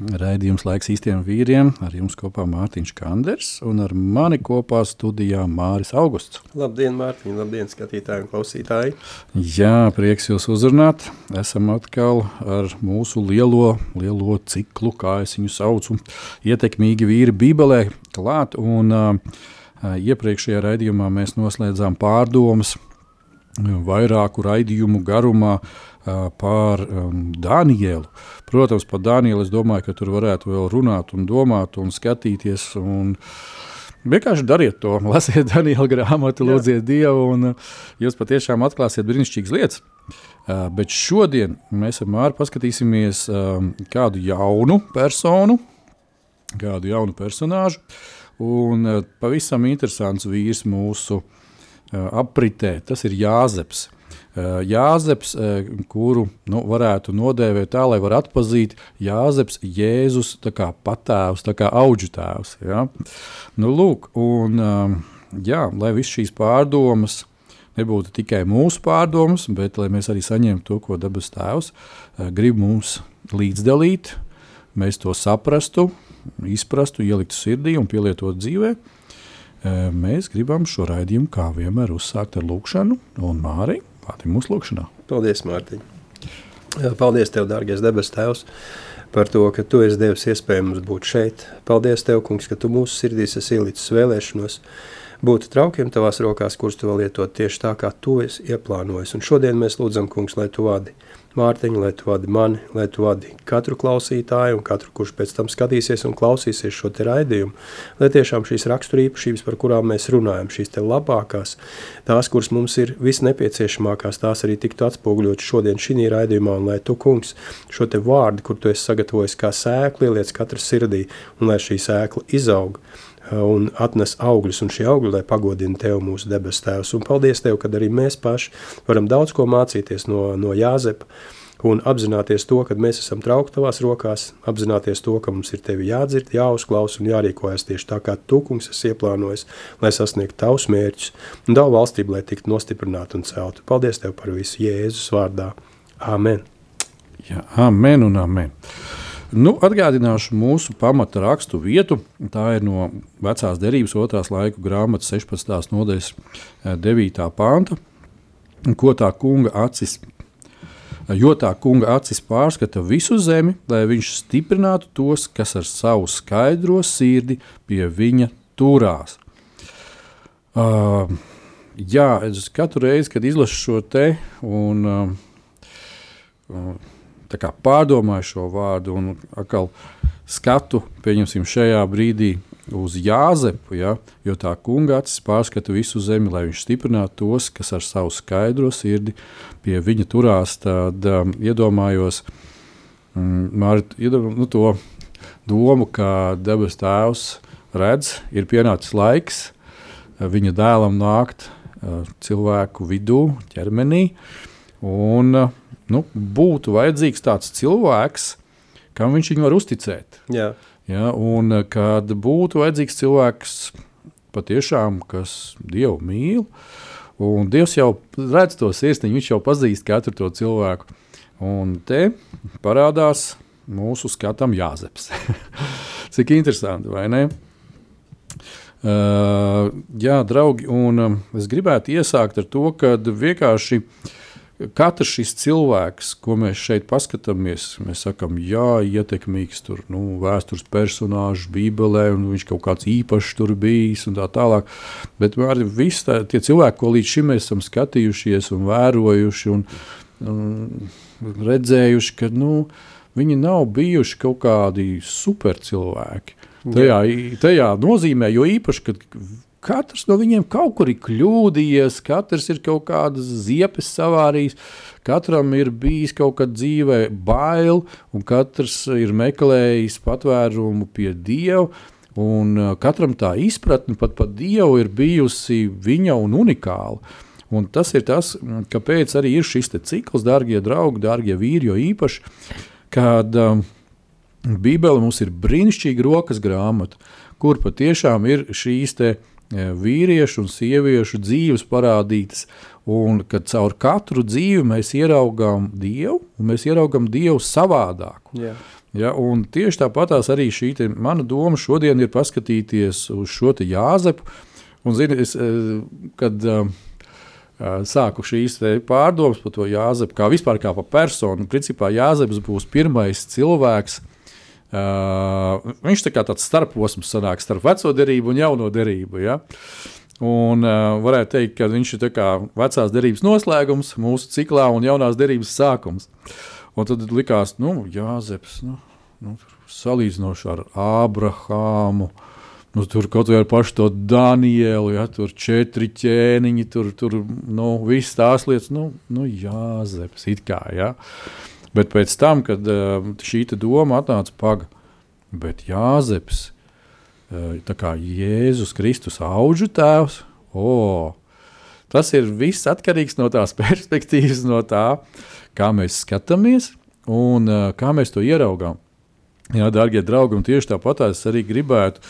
Raidījums laiks īstiem vīriem. Ar jums kopā Mārtiņš Kanders un ar mani kopā studijā Māris Augusts. Labdien, Mārtiņ! Labdien, skatītāji un klausītāji! Jā, prieks jūs uzrunāt. Esam atkal ar mūsu lielo, lielo ciklu, kā es viņu saucu, ietekmīgi vīri Bībelē klāt. Un, uh, iepriekšējā raidījumā mēs noslēdzām pārdomas vairāku raidījumu garumā par Danielu. Protams, par Danielu es domāju, ka tur varētu vēl runāt un domāt un skatīties. Un Vienkārši dariet to, lasiet Daniela grāmatu, lūdziet Dievu, un jūs patiešām atklāsiet brīnišķīgas lietas. Bet šodien mēs ar Māru paskatīsimies kādu jaunu personu, kādu jaunu personāžu. Un pavisam interesants vīrs mūsu apritē, tas ir Jāzeps. Uh, Jāzeps, uh, kuru nu, varētu nodēvēt tā, lai varētu atpazīt Jāzeps, Jēzus, kā patēvs, kā auģu tēvs. Ja? Nu, lūk, un, um, jā, lai visas šīs pārdomas nebūtu tikai mūsu pārdomas, bet lai mēs arī saņemtu to, ko dabas tēvs grib mums līdzdalīt, mēs to saprastu, izprastu, ieliktu sirdī un pielietotu dzīvē. Mēs gribam šo raidījumu, kā vienmēr, uzsākt ar lūkšanu un Māriju. Pātim mūsu lūkšanā. Paldies, Mārtiņ! Paldies, Tev, dārgais debes Tēvs, par to, ka Tu esi devis iespēju mums būt šeit. Paldies, Tev, kungs, ka Tu mūsu sirdīs esi ielicis vēlēšanos būt traukiem Tavās rokās, kurus Tu vēl lietot tieši tā, kā Tu esi ieplānojis. Un šodien mēs lūdzam, kungs, lai Tu vadi Mārtiņu, lai Tu vadi mani, lai Tu vadi katru klausītāju un katru, kurš pēc tam skatīsies un klausīsies šo te raidījumu, lai tiešām šīs raksturīpašības, par kurām mēs runājam, šīs te labākās, tās, kuras mums ir visnepieciešamākās, tās arī tiktu atspoguļot šodien šī raidījumā, un lai Tu, kungs, šo te vārdu, kur Tu esi sagatavojis kā sēkli, ieliec katra sirdī, un lai šī sēkla izaug, un atnes augļus, un šie augļi, lai pagodina Tev mūsu debes Tēvs. Un paldies Tev, kad arī mēs paši varam daudz ko mācīties no, no Jāzepa, un apzināties to, ka mēs esam traukti tavās rokās, apzināties to, ka mums ir tevi jādzird, jāuzklaus un jārīkojas tieši tā, kā tu, kungs, esi ieplānojis, lai sasniegtu tavus mērķus un tavu valstību, lai tiktu nostiprinātu un celtu. Paldies Tev par visu Jēzus vārdā. Amen. Jā, amen un amen. Nu, atgādināšu mūsu pamata rakstu vietu. Tā ir no vecās derības otrās laiku grāmatas 16. nodaļas 9. panta. Ko tā kunga acis, jo tā kunga acis pārskata visu zemi, lai viņš stiprinātu tos, kas ar savu skaidro sirdi pie viņa turās. Uh, jā, es katru reizi, kad izlasu šo te un uh, uh, pārdomāju šo vārdu un atkal skatu, pieņemsim, šajā brīdī uz Jāzepu, ja, jo tā kunga acis pārskata visu zemi, lai viņš stiprinātu tos, kas ar savu skaidro sirdi pie viņa turās. Tad um, iedomājos mm, Mārit, iedom, nu, to domu, ka debes tēvs redz, ir pienācis laiks viņa dēlam nākt uh, cilvēku vidū, ķermenī. Un, uh, nu, būtu vajadzīgs tāds cilvēks, kam viņš viņu var uzticēt. Jā. Ja, un eh, kad būtu vajadzīgs cilvēks, patiešām, kas Dievu mīl, un Dievs jau redz to sirsniņu, viņš jau pazīst katru to cilvēku. Un te parādās mūsu skatam Jāzeps. Cik interesanti, vai ne? Uh, jā, draugi, un uh, es gribētu iesākt ar to, ka vienkārši uh, katrs šis cilvēks, ko mēs šeit paskatāmies, mēs sakām, jā, ietekmīgs tur, nu, vēstures personāžs Bībelē, un viņš kaut kāds īpašs tur bijis un tā tālāk. Bet arī visi tā, tie cilvēki, ko līdz šim mēs esam skatījušies un vērojuši un, un redzējuši, ka nu, viņi nav bijuši kaut kādi supercilvēki. Tajā, tajā nozīmē, jo īpaši, kad Katrs no viņiem kaut kur ir kļūdījies, katrs ir kaut kādas ziepes savārījis, katram ir bijis kaut kāda dzīvē bail, un katrs ir meklējis patvērumu pie Dieva. Un uh, katram tā izpratne pat par Dievu ir bijusi viņa un unikāla. Un tas ir tas, kāpēc arī ir šis cikls, darbie draugi, darbie vīri, jo īpaši, kad um, Bībele mums ir brīnišķīga rokas grāmata, kur patiešām ir šīs uh, vīriešu un sieviešu dzīves parādītas, un kad caur katru dzīvi mēs ieraugām Dievu, un mēs ieraugām Dievu savādāku. Yeah. Ja, tieši tāpat arī šī te, mana doma šodien ir paskatīties uz šo Jāzepu. Un, zini, es, kad uh, sāku šīs pārdomas par to Jāzepu, kā vispār kā par personu, principā Jāzeps būs pirmais cilvēks, Uh, viņš tā kā tāds starposms sanāk starp veco derību un jauno derību. Ja? Un uh, varētu teikt, ka viņš ir vecās derības noslēgums mūsu ciklā un jaunās derības sākums. Un tad likās, nu, Jāzeps, nu, nu, salīdzinoši ar Ābrahāmu. Nu, tur kaut kā ar pašu to Danielu, ja tur četri ķēniņi, tur, tur nu, viss tās lietas, nu, nu Jāzeps, kā. Ja. Bet pēc tam, kad uh, šī doma atnāca paga, bet Jāzeps, uh, kā Jēzus Kristus augu tēvs, oh, tas ir viss atkarīgs no tās perspektīvas, no tā, kā mēs skatāmies un uh, kā mēs to ieraugām. Jā, darbie draugi, un tieši tāpat es arī gribētu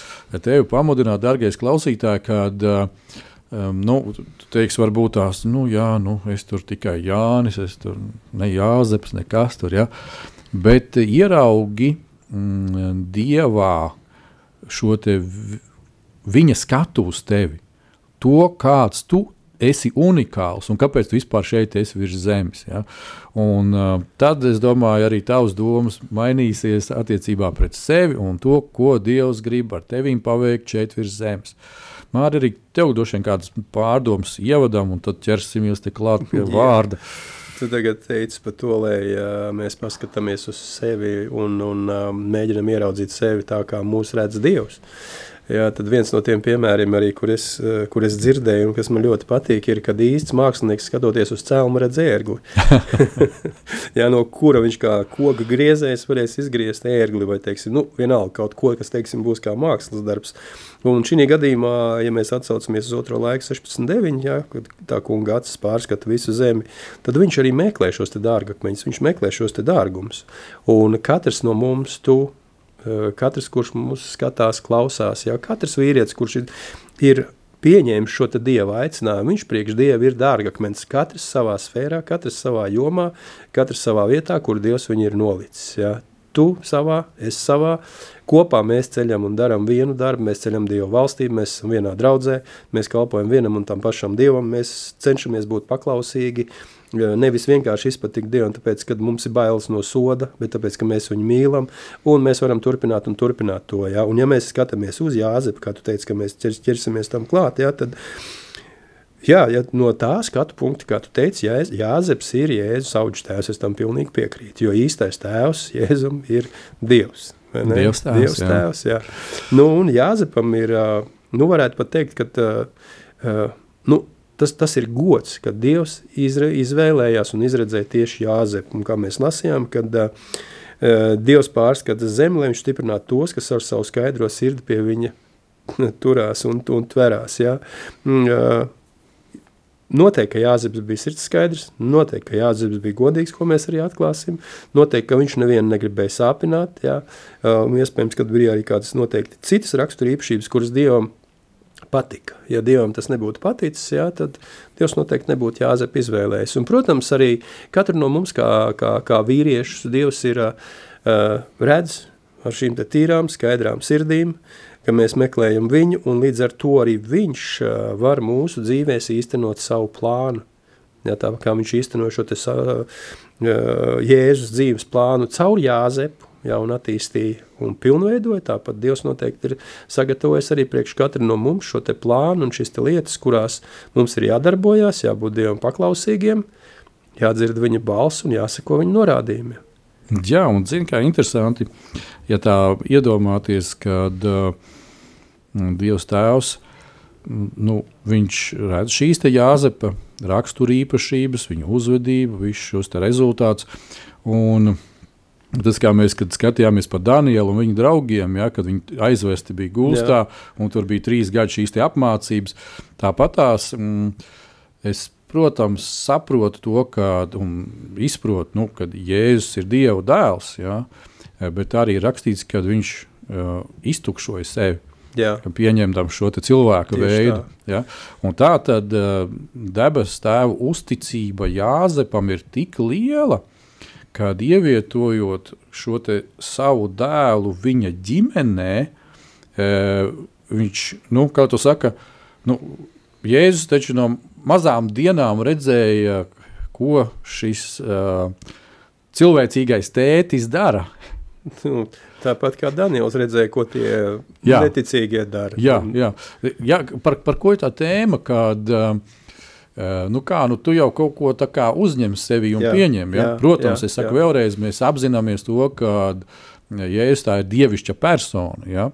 tevi pamudināt, darbie klausītāji, kad uh, Um, nu, tu teiksi, varbūt tās, nu, jā, nu, es tur tikai Jānis, es tur ne Jāzeps, nekas tur, ja. Bet ieraugi mm, Dievā šo te viņa skatu uz tevi, to, kāds tu esi unikāls un kāpēc tu vispār šeit esi virs zemes. Ja? Un, uh, tad es domāju, arī tavs domas mainīsies attiecībā pret sevi un to, ko Dievs grib ar tevīm paveikt šeit virs zemes. Uh, Mārķis, arī tev vien kādas pārdomas ievadam, un tad ķersimies klāt pie vārda. Tu tagad teici par to, lai uh, mēs paskatāmies uz sevi un, un uh, mēģinam ieraudzīt sevi tā, kā mūs redz Dievs. Uh, Jā, tad viens no tiem piemēriem, arī, kur, es, eh, kur es dzirdēju, un kas man ļoti patīk, ir, kad īsts mākslinieks skatoties uz cēlumu redz ērgli. jā, no kura viņš kā koka griezējs varēs izgriezt ērgli, vai, teiksim, nu, vienalga kaut ko, kas, teiksim, būs kā mākslas darbs. Un šī gadījumā, ja mēs atsaucamies uz otro laiku 16.9, jā, kad tā kunga acis pārskata visu zemi, tad viņš arī meklē šos dārgakmeņus, viņš meklē šos dārgumus. Un katrs no mums, tu, katrs, kurš mūsu skatās, klausās, jau katrs vīrietis, kurš ir, ir pieņēmis šo dieva aicinājumu, viņš priekš dieva ir dārgakmens. Katrs savā sfērā, katrs savā jomā, katrs savā vietā, kur dievs viņu ir nolicis. Ja? Tu savā, es savā, kopā mēs ceļam un darām vienu darbu, mēs ceļam Dievu valstību, mēs esam vienā draudzē, mēs kalpojam vienam un tam pašam Dievam, mēs cenšamies būt paklausīgi, uh, Nevis vienkārši izpatikt Dievam, tāpēc, ka mums ir bailes no soda, bet tāpēc, ka mēs viņu mīlam, un mēs varam turpināt un turpināt to. Ja? Un ja mēs skatāmies uz Jāzepu, kā tu teici, ka mēs ķersimies tam klāt, ja, tad Jā, ja no tā skatu punkta, kā tu teici, Jā, Jāzeps ir Jēzus auģis tēvs, es tam pilnīgi piekrītu, jo īstais tēvs Jēzum ir Dievs. Dievs tēvs, Dievs tēvs jā. jā. Nu, un Jāzepam ir, nu varētu pat teikt, ka, uh, nu, tas, tas ir gods, kad Dievs izre, izvēlējās un izredzēja tieši Jāzepu. Un kā mēs lasījām, kad uh, Dievs pārskata zemi, lai viņš stiprinātu tos, kas ar savu skaidro sirdi pie viņa turās un, un tverās. Ja? Uh, Noteikti, ka Jāzeps bija sirds skaidrs, noteikti, ka Jāzeps bija godīgs, ko mēs arī atklāsim. Noteikti, ka viņš nevienu negribēja sāpināt. Jā. Uh, iespējams, ka bija arī kādas noteikti citas rakstura īpašības, kuras Dievam patika. Ja Dievam tas nebūtu paticis, jā, tad Dievs noteikti nebūtu Jāzep izvēlējis. Un, protams, arī katru no mums kā, kā, kā vīriešus Dievs ir uh, redz ar šīm tīrām, skaidrām sirdīm, ka mēs meklējam viņu, un līdz ar to arī viņš uh, var mūsu dzīvēs īstenot savu plānu. Ja, tā kā viņš īsteno šo te, uh, Jēzus dzīves plānu caur Jāzepu, ja, un attīstīja un pilnveidoja. Tāpat Dievs noteikti ir sagatavojis arī priekš katra no mums šo plānu un šīs lietas, kurās mums ir jādarbojas, jābūt Dievam paklausīgiem, jādzird viņa balss un jāseko viņa norādījumiem. Jā, un zini, kā interesanti, ja tā iedomāties, kad uh, Dievs Tēvs, nu, viņš redz šīs Jāzepa rakstura īpašības, viņa uzvedību, visus šos rezultātus. Un Tas, kā mēs skatījāmies par Danielu un viņa draugiem, ja, kad viņi aizvesti bija gulstā, Jā. un tur bija trīs gadi šīs apmācības. Tāpat tās mm, es, protams, saprotu to, ka, un izprotu, nu, ka Jēzus ir Dieva dēls, ja, bet arī rakstīts, ka viņš uh, iztukšoja sevi. Jā. Pieņemam šo cilvēku Tieši veidu. Tā. Ja? Un tā tad uh, debesu tēva uzticība Jāzepam ir tik liela, kad ievietojot šo savu dēlu viņa ģimenē, e, viņš, nu, kā tu saka, nu, Jēzus taču no mazām dienām redzēja, ko šis uh, cilvēcīgais tētis dara. Nu, tāpat kā Daniels redzēja, ko tie jā. neticīgie dara. Jā, jā. jā par, par ko ir tā tēma, kad uh, nu kā, nu, tu jau kaut ko uzņem sevi un jā, pieņem. Ja? Jā, Protams, jā, es saku jā. vēlreiz, mēs apzināmies to, ka Jēzus tā ir dievišķa persona. Ja?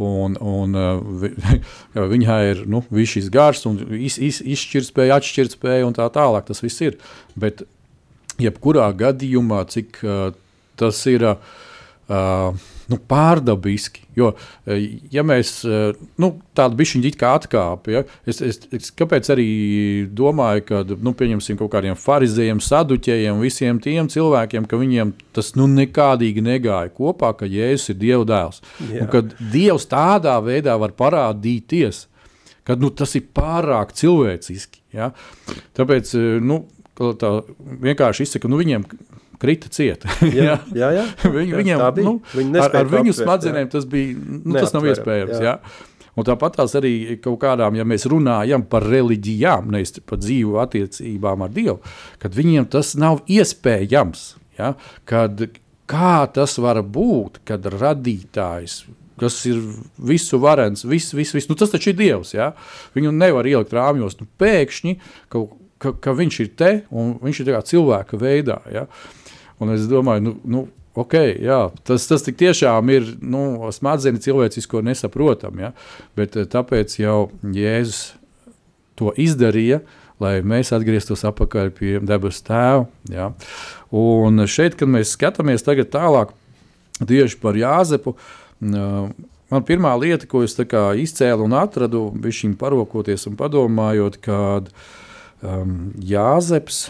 Un, un viņai ir nu, šis gars, un iz, iz, izšķirtspēja, atšķirtspēja un tā tālāk. Tas viss ir. Bet jebkurā gadījumā, cik uh, tas ir. Uh, nu, pārdabiski. Jo, e, ja mēs e, nu, tādu bišķiņu kā atkāpjam, ja, es, es, es kāpēc arī domāju, ka nu, pieņemsim kaut kādiem farizējiem, saduķējiem, visiem tiem cilvēkiem, ka viņiem tas nu, nekādīgi negāja kopā, ka Jēzus ir Dieva dēls. Jā. Un kad Dievs tādā veidā var parādīties, kad nu, tas ir pārāk cilvēciski. Ja? Tāpēc e, nu, tā vienkārši izsaka, nu, viņiem krita cieta. jā, jā, jā, Viņu, jā, viņam, nu, Viņi ar, ar viņu smadzenēm jā. tas bija, nu, tas nav iespējams. Jā. Jā. Un tāpat tās arī kaut kādām, ja mēs runājam par reliģijām, nevis par dzīvu attiecībām ar Dievu, kad viņiem tas nav iespējams. Ja? Kad, kā tas var būt, kad radītājs kas ir visu varens, viss, viss, viss. Nu, tas taču ir Dievs. Ja? Viņu nevar ielikt rāmjos. Nu, pēkšņi, ka, ka, ka viņš ir te un viņš ir cilvēka veidā. Ja? Un es domāju, nu, nu, okay, jā, tas, tas tiešām ir nu, smadzenes cilvēcisko nesaprotam. Ja? Bet eh, tāpēc jau Jēzus to izdarīja. Lai mēs atgrieztos atpakaļ pie debesu tēva. Ja? Un šeit, kad mēs skatāmies tālāk tieši par Jāzepu, man pirmā lieta, ko es izcēlu un atradu, bija šī parokoties un padomājot, kad um, Jāzeps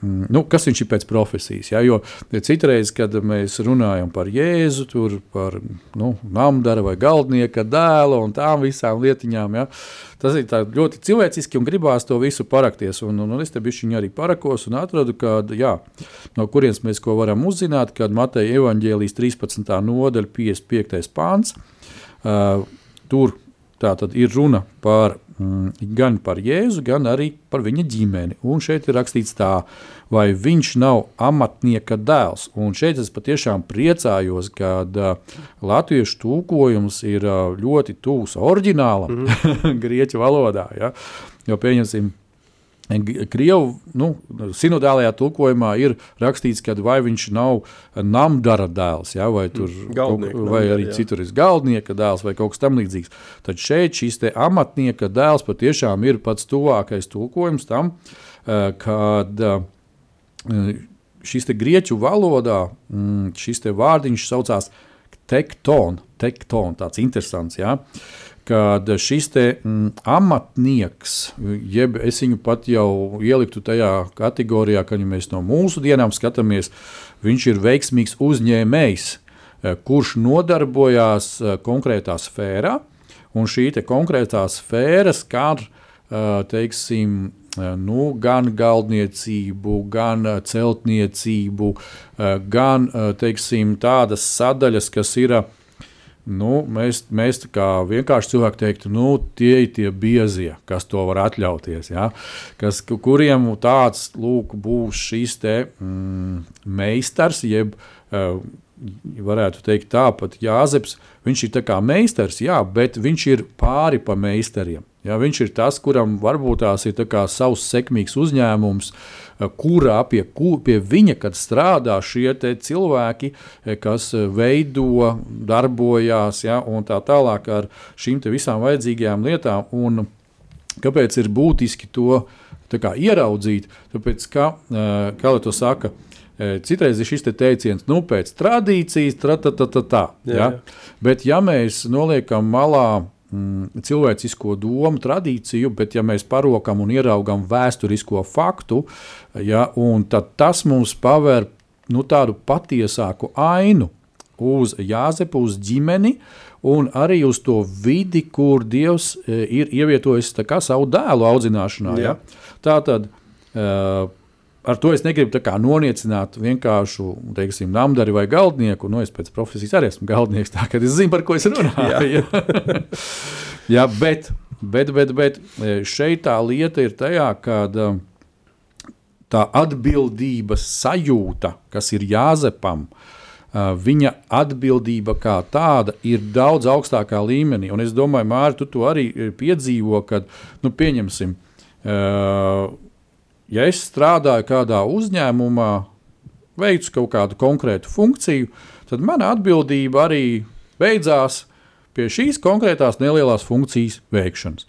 Mm, nu, kas viņš ir pēc profesijas. Ja? Jo citreiz, kad mēs runājam par Jēzu, tur par nu, namdara vai galdnieka dēlu un tām visām lietiņām, ja? tas ir ļoti cilvēciski un gribās to visu parakties. Un, un, un es te biju arī parakos un atradu, kad, jā, no kurienes mēs ko varam uzzināt, kad Mateja evaņģēlijas 13. nodaļa 55. pāns. Uh, tur tā tad ir runa par gan par Jēzu, gan arī par viņa ģimeni. Un šeit ir rakstīts tā, vai viņš nav amatnieka dēls. Un šeit es patiešām priecājos, ka uh, latviešu tūkojums ir uh, ļoti tuvs oriģinālam mm -hmm. grieķu valodā. Ja? Jo pieņemsim, Krievu nu, sinodālajā tulkojumā ir rakstīts, ka vai viņš nav namdara dēls, ja, vai, tur, Galdnieka, kaut, vai arī jā. citur ir galdnieka dēls vai kaut kas tamlīdzīgs. Tad šeit šis amatnieka dēls patiešām ir pats tuvākais tulkojums tam, eh, kad eh, šis grieķu valodā mm, šis vārdiņš saucās tekton, tekton tāds interesants. Ja. Uh, kad šis te, mm, amatnieks, jeb es viņu pat jau ieliktu tajā kategorijā, ka ja mēs no mūsu dienām skatāmies, viņš ir veiksmīgs uzņēmējs, eh, kurš nodarbojās eh, konkrētā sfērā, un šī konkrētā sfēra skar eh, teiksim, nu, gan galdniecību, gan celtniecību, gan teiksim, tādas sadaļas, kas ir Nu, mēs, mēs vienkārši cilvēki teiktu, nu, tie ir tie biezie, kas to var atļauties. Ja? Kas, kuriem tāds lūk, būs šis te, mm, meistars, jeb uh, varētu teikt tāpat Jāzeps, viņš ir kā meistars, jā, bet viņš ir pāri pa meistariem. Ja, viņš ir tas, kuram varbūt tās ir savs sekmīgs uzņēmums, eh, kurā pie, pie viņa strādā šie cilvēki, eh, kas eh, veido, darbojās ja, un tā tālāk ar šīm visām vajadzīgajām lietām. Un kāpēc ir būtiski to kā, ieraudzīt? Tāpēc, ka, kā lai to saka, Citreiz ir šis te teiciens, nu, pēc tradīcijas, tā, tā, tā, tā. tā? Jā, jā. Bet, ja mēs noliekam malā mm, cilvēcisko domu, tradīciju, bet ja mēs parokam un ieraugam vēsturisko faktu, ja, tad tas mums paver nu, tādu patiesāku ainu uz Jāzepu, uz ģimeni. Un arī uz to vidi, kur Dievs e, ir ievietojis savu dēlu audzināšanā. Ja? Tā tad uh, ar to es negribu noniecināt vienkāršu teiksim, namdari vai galdnieku. Nu, es pēc profesijas arī esmu galdnieks, tā kā es zinu, par ko es runāju. Jā. Jā, bet, bet, bet, bet šeit tā lieta ir tajā, ka um, tā atbildības sajūta, kas ir Jāzepam, uh, viņa atbildība kā tāda ir daudz augstākā līmenī. Un es domāju, Mārtiņ, tu to arī piedzīvo, kad, nu, pieņemsim, uh, ja es strādāju kādā uzņēmumā, veicu kaut kādu konkrētu funkciju, tad mana atbildība arī beidzās pie šīs konkrētās nelielās funkcijas veikšanas.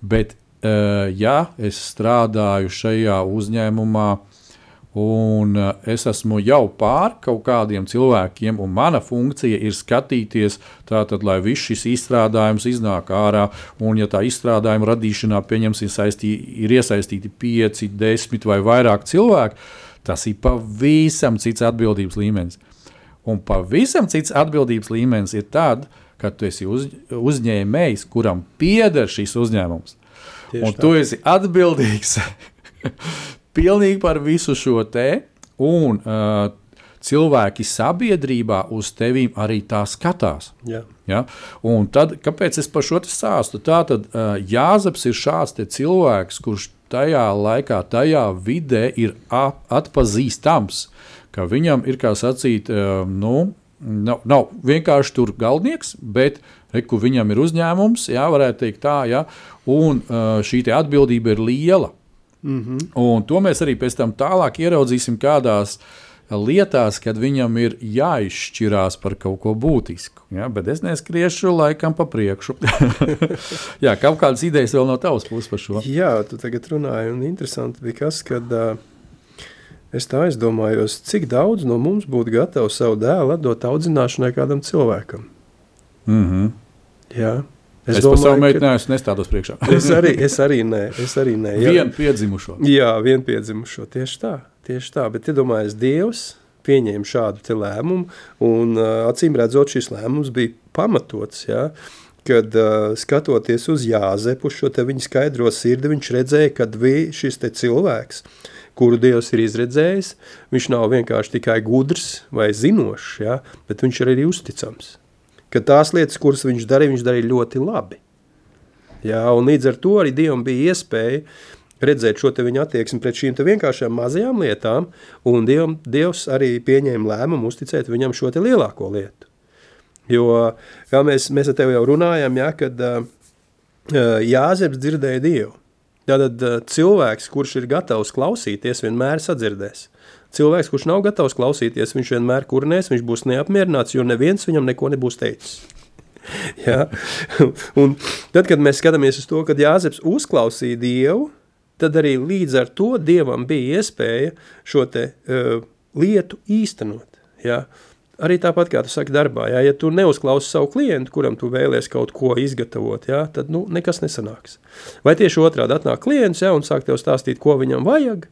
Bet, eh, ja es strādāju šajā uzņēmumā, Un eh, es esmu jau pār kaut kādiem cilvēkiem, un mana funkcija ir skatīties, tātad, lai viss šis izstrādājums iznāk ārā. Un, ja tā izstrādājuma radīšanā saistī, ir iesaistīti 5, 10 vai vairāk cilvēku, tas ir pavisam cits atbildības līmenis. Un pavisam cits atbildības līmenis ir tad, kad tu esi uz, uzņēmējs, kuram pieder šis uzņēmums. Tieši un tā. tu esi atbildīgs pilnīgi par visu šo te. Un, uh, cilvēki sabiedrībā uz tevi arī tā skatās. Jā. Ja? Un tad, kāpēc es par šo stāstu? Tā tad uh, Jāzeps ir šāds cilvēks, kurš tajā laikā, tajā vidē ir atpazīstams, ka viņam ir, kā sacīt, uh, nu, nav, nav vienkārši tur galvenieks, bet reku, viņam ir uzņēmums, jā, varētu teikt tā, jā, un uh, šī atbildība ir liela. Mm -hmm. Un to mēs arī pēc tam tālāk ieraudzīsim kādās lietās, kad viņam ir jāizšķirās par kaut ko būtisku. Ja? Bet es neskriešu laikam pa priekšu. Jā, kaut kādas idejas vēl no tavas puses par šo. Jā, tu tagad runāji, un interesanti bija kas, kad uh, es tā aizdomājos, cik daudz no mums būtu gatavs savu dēlu atdot audzināšanai kādam cilvēkam. Mm -hmm. Jā. Es, es domāju, savu meitu neesmu nestādos priekšā. es, arī, es arī nē, es arī nē. Jā. Vienu piedzimušo. Jā, vienu piedzimušo, tieši tā, tieši tā. Bet iedomājies, Dievs pieņēma šādu lēmumu, un uh, acīm redzot, šis lēmums bija pamatots, jā, kad uh, skatoties uz Jāzepu, šo te viņa skaidro sirdi, viņš redzēja, ka šis te cilvēks, kuru Dievs ir izredzējis, viņš nav vienkārši tikai gudrs vai zinošs, jā, bet viņš ir arī uzticams ka tās lietas, kuras viņš darīja, viņš darīja ļoti labi. Jā, un līdz ar to arī Dievam bija iespēja redzēt šo viņa attieksmi pret šīm vienkāršām mazajām lietām, un Dievam, Dievs arī pieņēma lēmumu uzticēt viņam šo lielāko lietu. Jo, kā mēs, mēs ar tevi jau runājam, ja, kad uh, Jāzeps dzirdēja Dievu, tad uh, cilvēks, kurš ir gatavs klausīties, vienmēr sadzirdēs. Cilvēks, kurš nav gatavs klausīties, viņš vienmēr kurnēs, viņš būs neapmierināts, jo neviens viņam neko nebūs teicis. ja? Un tad, kad mēs skatāmies uz to, kad Jāzeps uzklausīja Dievu, tad arī līdz ar to Dievam bija iespēja šo te, uh, lietu īstenot. Ja? Arī tāpat, kā tu saki darbā, ja, ja tu neuzklausi savu klientu, kuram tu vēlies kaut ko izgatavot, ja, tad nu, nekas nesanāks. Vai tieši otrādi atnāk klients ja, un sāk tev stāstīt, ko viņam vajag,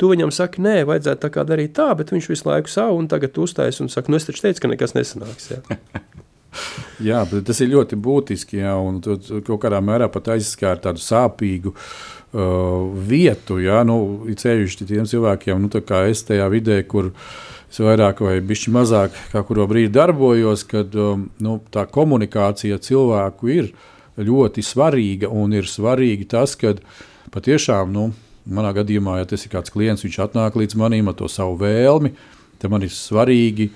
Tu viņam saki, nē, vajadzētu tā kā darīt tā, bet viņš visu laiku savu un tagad uzstājas un saka, nu es taču teicu, ka nekas nesanāks. Jā. jā, bet tas ir ļoti būtiski, jā, un tu, tu kaut kādā mērā pat aizskāri tādu sāpīgu uh, vietu, jā, nu, ceļuši tiem cilvēkiem, nu, tā kā es tajā vidē, kur es vairāk vai bišķi mazāk kā kuru brīdi darbojos, kad um, nu, tā komunikācija cilvēku ir ļoti svarīga un ir svarīgi tas, ka patiešām, nu, manā gadījumā, ja tas ir kāds klients, viņš atnāk līdz manim ar to savu vēlmi, tad man ir svarīgi,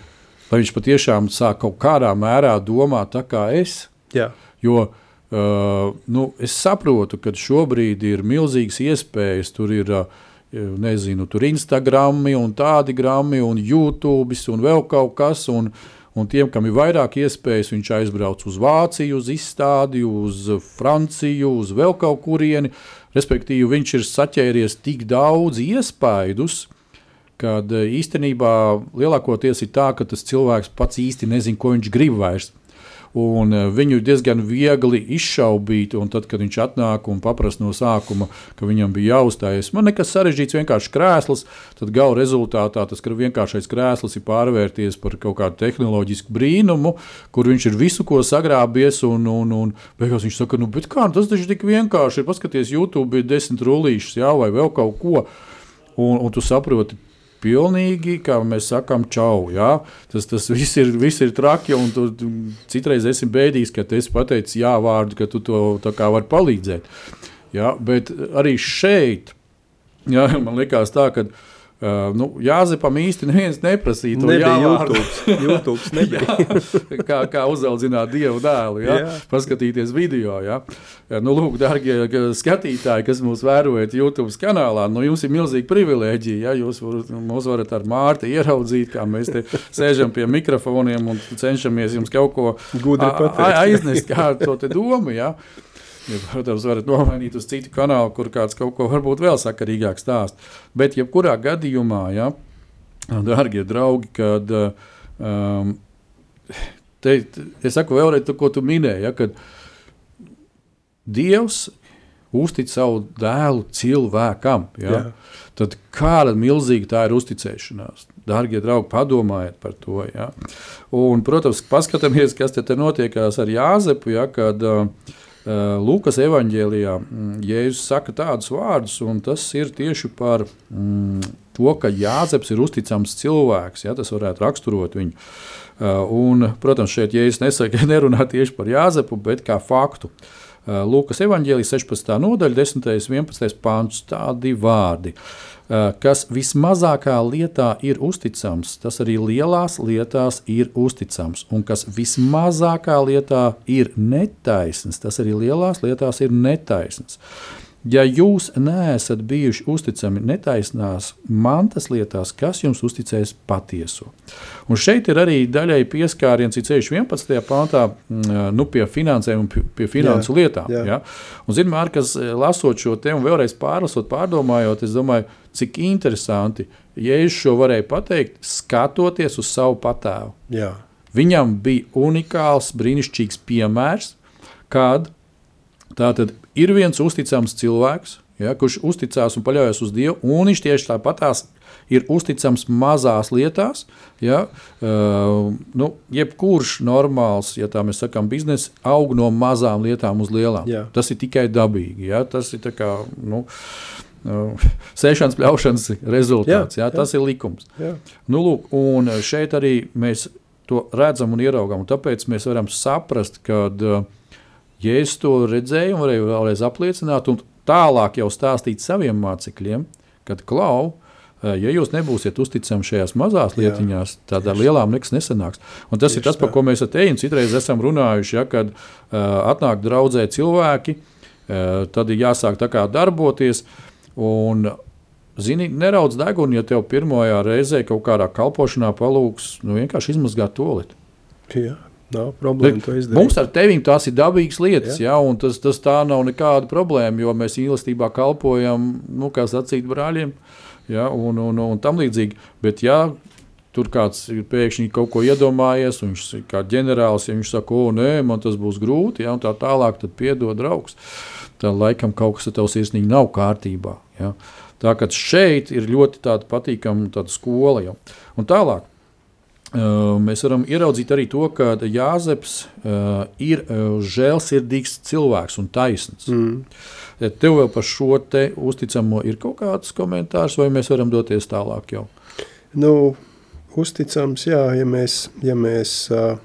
lai viņš patiešām sāk kaut kādā mērā domāt tā kā es. Jā. Jo uh, nu, es saprotu, ka šobrīd ir milzīgas iespējas, tur ir uh, nezinu, tur Instagram, un tādi grami, un YouTube, un vēl kaut kas. Un, un tiem, kam ir vairāk iespējas, viņš aizbrauc uz Vāciju, uz izstādi, uz Franciju, uz vēl kaut kurieni. Respektīvi, viņš ir saķēries tik daudz iespaidus, kad īstenībā lielākoties ir tā, ka tas cilvēks pats īsti nezina, ko viņš grib vairs un eh, viņu diezgan viegli izšaubīt. Tad, kad viņš atnāk un paprasta no sākuma, ka viņam bija jāuzstājas, man nekas sarežģīts, vienkārši krēsls, tad gala rezultātā tas vienkāršais krēsls ir pārvērties par kaut kādu tehnoloģisku brīnumu, kur viņš ir visu ko sagrābies. Un, un, un beigās viņš saka, nu, kā tas taču tik vienkārši ir. Paskaties, YouTube ir desmit rullīšas, jā, vai vēl kaut ko. Un, un tu saproti, pilnīgi, kā mēs sakām, čau. Ja? Tas, tas viss, ir, viss ir traki, un tu, citreiz esi bēdīgs, ka tu esi pateicis jā vārdu, ka tu to vari palīdzēt. Ja? Bet arī šeit, ja, man liekas tā, ka Uh, nu, Jāzepam īsti neviens neprasīja to jāvārdu. YouTube nebija. jā, kā, kā uzaudzināt dievu dēlu, jā? Jā. paskatīties video. Jā. Nu, lūk, darbie skatītāji, kas mūs vērojat YouTube kanālā, nu, jums ir milzīga privilēģija. Ja? Jūs var, mūs varat ar Mārtu ieraudzīt, kā mēs te sēžam pie mikrofoniem un cenšamies jums kaut ko aiznest, kā to domu. Ja? Ja, protams, varat nomainīt uz citu kanālu, kur kāds kaut ko varbūt vēl sakarīgāk stāst. Bet, jebkurā gadījumā, ja, darbie draugi, kad um, te, es saku vēlreiz, to, ko tu minēji, ja, kad Dievs uztic savu dēlu cilvēkam. Ja? Jā. Tad kāda milzīga tā ir uzticēšanās? Darbie draugi, padomājiet par to. Ja? Un, protams, paskatāmies, kas te, te notiekās ar Jāzepu. Ja, kad, uh, Lūkas evanģēlijā mm, Jēzus saka tādus vārdus, un tas ir tieši par mm, to, ka Jāzeps ir uzticams cilvēks. Ja, tas varētu raksturot viņu. Eh, un, protams, šeit Jēzus nesaka, nerunā tieši par Jāzepu, bet kā faktu. Eh, Lūkas evanģēlijas 16. nodaļa, 10. un 11. pāns, tādi vārdi. Eh, kas vismazākā lietā ir uzticams, tas arī lielās lietās ir uzticams. Un kas vismazākā lietā ir netaisns, tas arī lielās lietās ir netaisns. Ja jūs neesat bijuši uzticami netaisnās mantas lietās, kas jums uzticēs patieso? Un šeit ir arī daļai pieskāriens, ir ceļš 11. pāntā, mm, nu, pie finansēm un pie finansu jā, lietām. Jā. Ja? Un, zinām, kas eh, lasot šo tēmu, vēlreiz pārlasot, pārdomājot, es domāju, cik interesanti, ja es šo varēju pateikt, skatoties uz savu patēvu. Jā. Viņam bija unikāls, brīnišķīgs piemērs, kad tātad ir viens uzticams cilvēks, ja, kurš uzticās un paļaujas uz Dievu, un viņš tieši tāpatās ir uzticams mazās lietās. Ja, uh, nu, jebkurš normāls, ja tā mēs sakām, biznesa aug no mazām lietām uz lielām. Jā. Tas ir tikai dabīgi. Ja, tas ir kā. Nu, uh, Sēšanas, pļaušanas rezultāts. Jā, jā, tas jā. ir likums. Jā. Nu, lūk, un šeit arī mēs to redzam un ieraugām. Un tāpēc mēs varam saprast, ka uh, Ja es to redzēju un varēju vēlreiz apliecināt, un tālāk jau stāstīt saviem mācekļiem, kad klau, eh, ja jūs nebūsiet uzticami šajās mazās lietiņās, tad ar lielām nekas nesanāks. Un tas Tieši ir tas, par ko mēs ar teju citreiz esam runājuši, ja, kad uh, atnāk draudzē cilvēki, uh, tad ir jāsāk tā kā darboties. Un, Zini, neraudz degunu, ja tev pirmajā reizē kaut kādā kalpošanā palūgs nu, vienkārši izmazgāt to lietu. Jā. Nav problēma. Mums ar tevi tās ir dabīgas lietas, ja? Ja, un tas, tas tā nav nekāda problēma, jo mēs mīlestībā kalpojam, nu, kā sacīt, brāļiem, ja, un, un, un tam līdzīgi. Bet, ja tur kāds ir pēkšņi kaut ko iedomājies, un viņš kā ģenerālis, ja viņš saka, o, nē, man tas būs grūti, ja, un tā tālāk, tad piedod draugs. Tad laikam kaut kas ar tev sirsnīgi nav kārtībā. Ja. Tā kā šeit ir ļoti patīkama skola. Ja. Un tālāk, Mēs varam ieraudzīt arī to, ka Jāzeps ir žēlsirdīgs cilvēks un taisns. Mm. Tev vēl par šo uzticamo ir kaut kāds komentārs, vai mēs varam doties tālāk jau? Nu, uzticams, jā, ja mēs, ja mēs uh,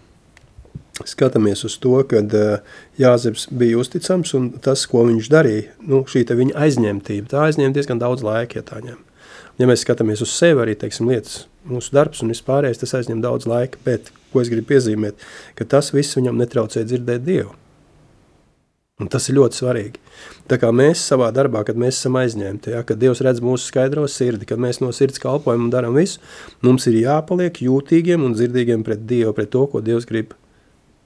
skatāmies uz to, ka uh, Jāzeps bija uzticams un tas, ko viņš darīja, nu, šī viņa aizņemtība, tā aizņem diezgan daudz laika, ja tā ņem. Ja mēs skatāmies uz sevi, arī teiksim, lietas, mūsu darbs un vispārējais, tas aizņem daudz laika, bet ko es gribu piezīmēt, ka tas viss viņam netraucē dzirdēt Dievu. Un tas ir ļoti svarīgi. Tā kā mēs savā darbā, kad mēs esam aizņemti, ja, kad Dievs redz mūsu skaidro sirdi, kad mēs no sirds kalpojam un darām visu, mums ir jāpaliek jūtīgiem un dzirdīgiem pret Dievu, pret to, ko Dievs grib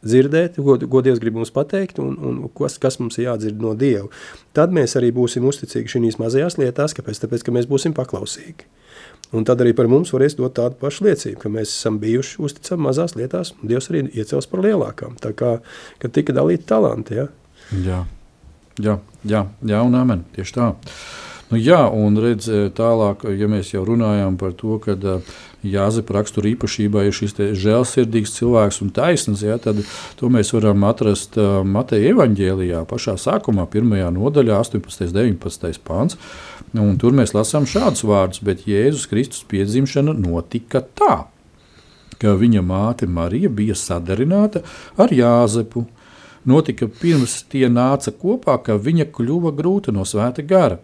dzirdēt, ko, ko Dievs grib mums pateikt un, un kas, kas mums ir jādzird no Dieva. Tad mēs arī būsim uzticīgi šīs mazajās lietās, kāpēc? Tāpēc, ka mēs būsim paklausīgi. Un tad arī par mums varēs dot tādu pašu liecību, ka mēs esam bijuši uzticami mazās lietās, un Dievs arī iecels par lielākām. Tā kā, tika dalīti talanti, ja? Jā, jā, jā, jā un amen. Tieši tā. Nu, jā, un redz, e, tālāk, ja mēs jau runājām par to, ka uh, Jāzepa rakstura īpašībā ir šis žēlsirdīgs cilvēks un taisnīgs, ja, tad to mēs varam atrast Mateja evaņģēlijā, pašā sākumā, pirmajā nodaļā, 18. un 19. pāns. Un tur mēs lasām šādus vārdus, bet Jēzus Kristus piedzimšana notika tā, ka viņa māte Marija bija sadarināta ar Jāzepu notika pirms tie nāca kopā, ka viņa kļuva grūta no svēta gara.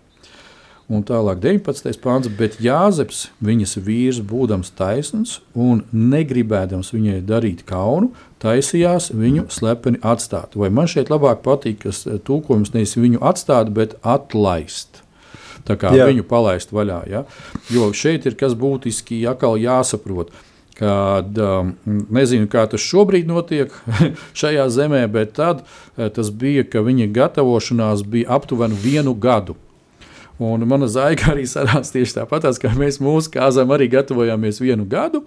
Un tālāk 19. pāns, bet Jāzeps, viņas vīrs, būdams taisns un negribēdams viņai darīt kaunu, taisījās viņu slepeni atstāt. Vai man šeit labāk patīk, kas tūkojums nevis viņu atstāt, bet atlaist. Tā kā Jā. viņu palaist vaļā. Ja? Jo šeit ir kas būtiski jāsaprot kad um, nezinu, kā tas šobrīd notiek šajā zemē, bet tad uh, tas bija, ka viņa gatavošanās bija aptuveni vienu gadu. Un mana zaiga arī sarās tieši tāpat, kā mēs mūsu kāzām arī gatavojāmies vienu gadu.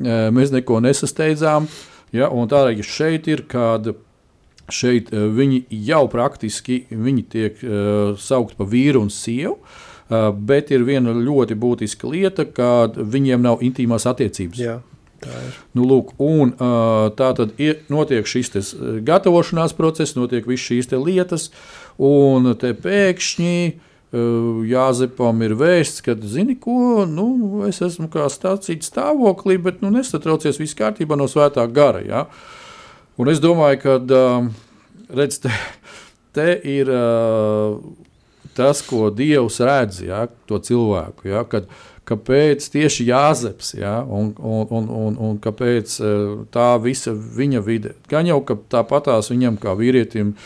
Mēs neko nesasteidzām. Ja, tā arī šeit ir, kad šeit viņi jau praktiski viņi tiek uh, saukti par vīru un sievu. Uh, bet ir viena ļoti būtiska lieta, ka viņiem nav intīmās attiecības. Jā. Nu, lūk, un, tā tad ir, notiek šis tes, gatavošanās process, notiek visas šīs lietas, un te pēkšņi uh, Jāzepam ir vēsts, ka, zini, ko, nu, es esmu kā stācīts stāvoklī, bet nu, nesatraucies, viss kārtībā no svētā gara. Ja? Un es domāju, ka, uh, redz, te, te ir. Uh, tas, ko Dievs redz, ja, to cilvēku. Ja, kad, kāpēc tieši Jāzeps, ja, un, un, un, un, un kāpēc tā visa viņa vide. Gan jau tāpatās viņam kā vīrietim.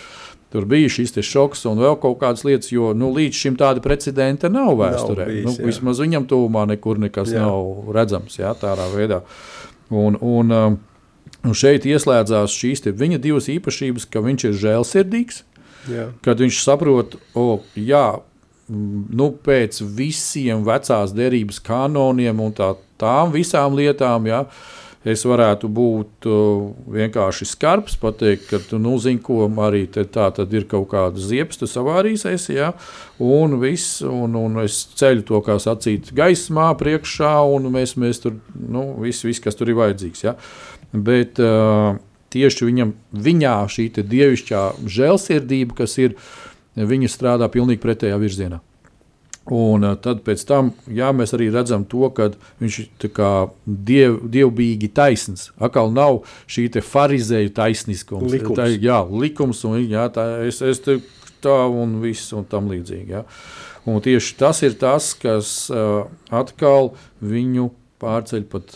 Tur bija šis šoks un vēl kaut kādas lietas, jo nu, līdz šim tāda precedenta nav vēsturē. Nav bijis, nu, vismaz viņam tuvumā nekur nekas jā. nav redzams jā, tādā veidā. Un, un, um, un šeit ieslēdzās šīs viņa divas īpašības, ka viņš ir žēlsirdīgs, Jā. Kad viņš saprot, o, jā, nu, pēc visiem vecās derības kanoniem un tā, tām visām lietām, jā, es varētu būt vienkārši skarbs, pateikt, ka, nu, zini, ko arī te, tā tad ir kaut kāda ziepsta savārīsies, ja, un viss, un, un es ceļu to, kā sacīt, gaismā priekšā, un mēs, mēs tur, nu, viss, vis, kas tur ir vajadzīgs, ja. Bet, uh, tieši viņam, viņā šī dievišķā žēlsirdība, kas ir, viņa strādā pilnīgi pretējā virzienā. Un uh, tad tam, jā, mēs arī redzam to, ka viņš ir diev, dievbijīgi taisns. Atkal nav šī farizēju taisniskums. Likums. Tā, jā, likums un jā, tā, es, es te, tā un viss un tam līdzīgi. Jā. Un tieši tas ir tas, kas uh, atkal viņu pārceļ pat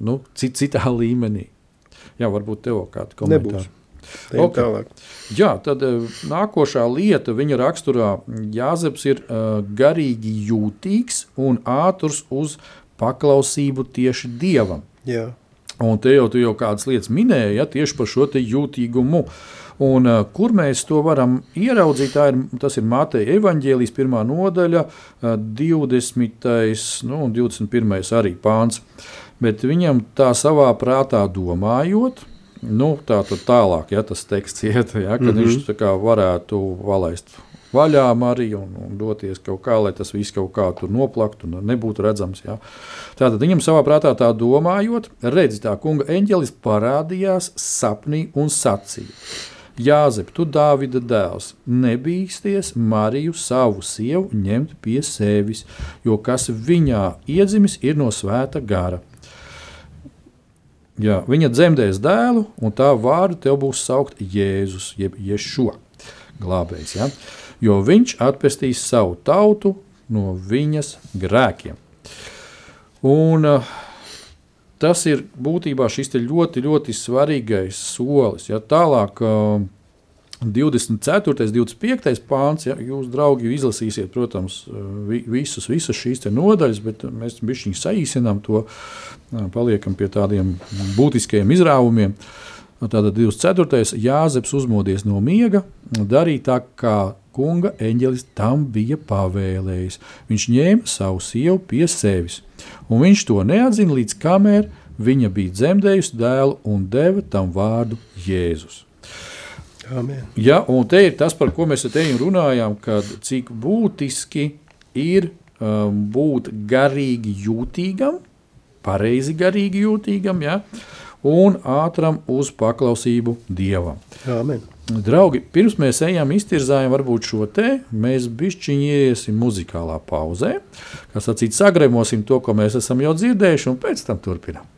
nu, cit, citā līmenī. Jā, varbūt tev kāda komentāra. Okay. Tālāk. Jā, tad uh, nākošā lieta viņa raksturā Jāzeps ir uh, garīgi jūtīgs un ātrs uz paklausību tieši dievam. Jā. Un te jau tu jau kādas lietas minēji, ja, tieši par šo jūtīgumu. Un, uh, kur mēs to varam ieraudzīt? Ir, tas ir Mateja evaņģēlijas pirmā nodaļa, uh, 20. Nu, un 21. arī pāns. Uh, bet viņam tā savā prātā domājot, nu, tā tad tālāk, ja tas teksts iet, ja, kad mm -hmm. viņš varētu valaist vaļā arī un, un doties kaut kā, lai tas viss kaut kā tur noplaktu un nebūtu redzams. Ja. Tātad viņam savā prātā tā domājot, redzi, tā kunga eņģelis parādījās sapnī un sacīja. Jāzep, tu Dāvida dēls, nebīsties Mariju savu sievu ņemt pie sevis, jo kas viņā iedzimis ir no svēta gara Jā, viņa dzemdēs dēlu, un tā vārdu tev būs saukt Jēzus, jeb Ješo glābējs. Ja? Jo viņš atpestīs savu tautu no viņas grēkiem. Un, uh, tas ir būtībā šis ļoti, ļoti svarīgais solis. Ja? Tālāk, uh, 24. un 25. pāns, ja jūs, draugi, izlasīsiet, protams, vi, visus, visas šīs nodaļas, bet mēs viņu saīsinām, to paliekam pie tādiem būtiskiem izrāvumiem. Tātad 24. Jāzeps uzmodies no miega, darīja tā, kā kunga eņģelis tam bija pavēlējis. Viņš ņēma savu sievu pie sevis, un viņš to neatzina līdz kamēr viņa bija dzemdējusi dēlu un deva tam vārdu Jēzus. Amen. Ja, un te ir tas, par ko mēs te runājām, kad cik būtiski ir um, būt garīgi jūtīgam, pareizi garīgi jūtīgam, ja, un ātram uz paklausību Dievam. Amen. Draugi, pirms mēs ejam iztirzājam varbūt šo te, mēs bišķiņi iesim muzikālā pauzē, kā sacīt, sagremosim to, ko mēs esam jau dzirdējuši, un pēc tam turpinām.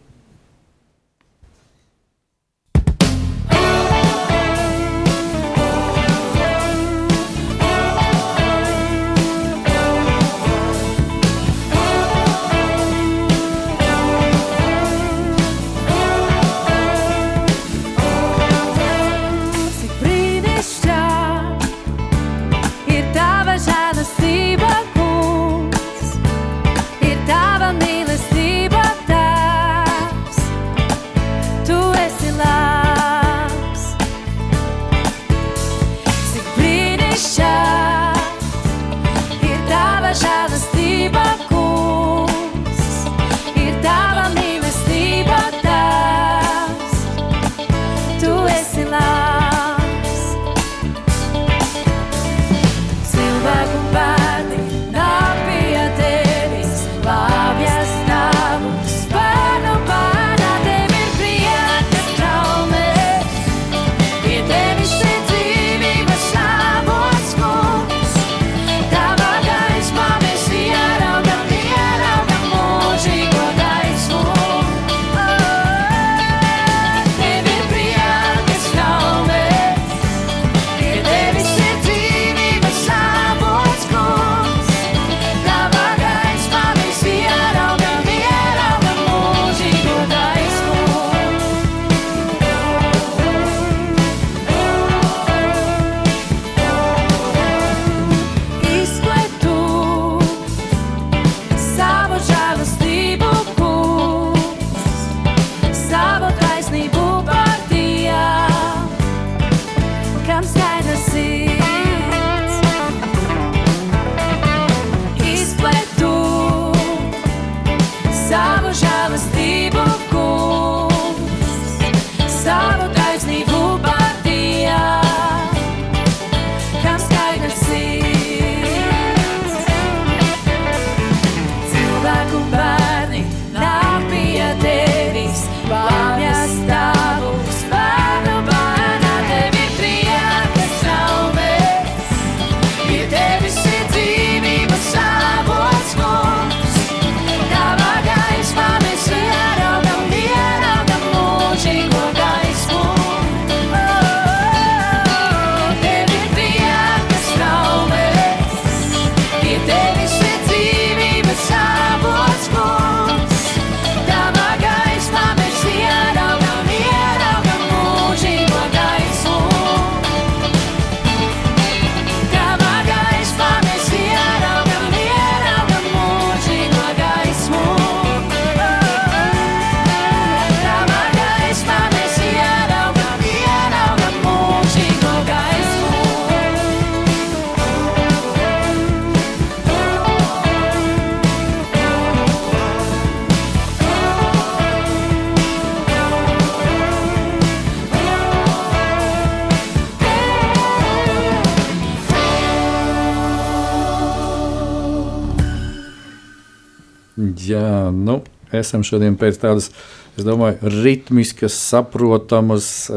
Esam šodien pēc tādas, es domāju, ritmiskas, saprotamas,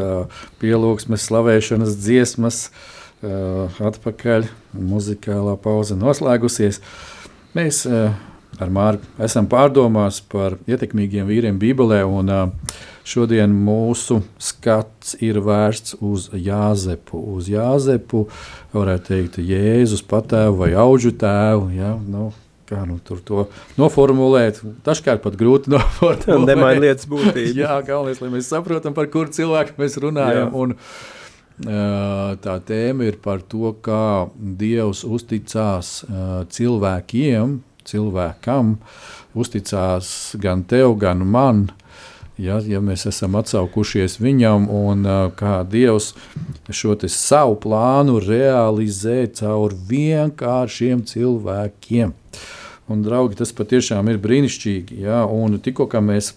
pielūgsmes, slavēšanas dziesmas, atpakaļ. Muzikālā pauze noslēgusies. Mēs ar Māru esam pārdomās par ietekmīgiem vīriem Bībelē. Un, šodien mūsu skats ir vērsts uz Jāzepu. Uz Jāzepu, varētu teikt, Jēzus patēvu vai auģu tēvu. Ja? Nu, kā nu, tur to noformulēt? Dažkārt pat grūti noformulēt. Nemaina lietas būtību. Jā, galvenais, lai mēs saprotam, par kuru cilvēku mēs runājam. Un, uh, tā tēma ir par to, kā Dievs uzticās uh, cilvēkiem, cilvēkam, uzticās gan tev, gan man. Ja, ja mēs esam atsaukušies viņam, un uh, kā Dievs šo savu plānu realizē caur vienkāršiem cilvēkiem. Un, draugi, tas patiešām ir brīnišķīgi. Ja, un tikko mēs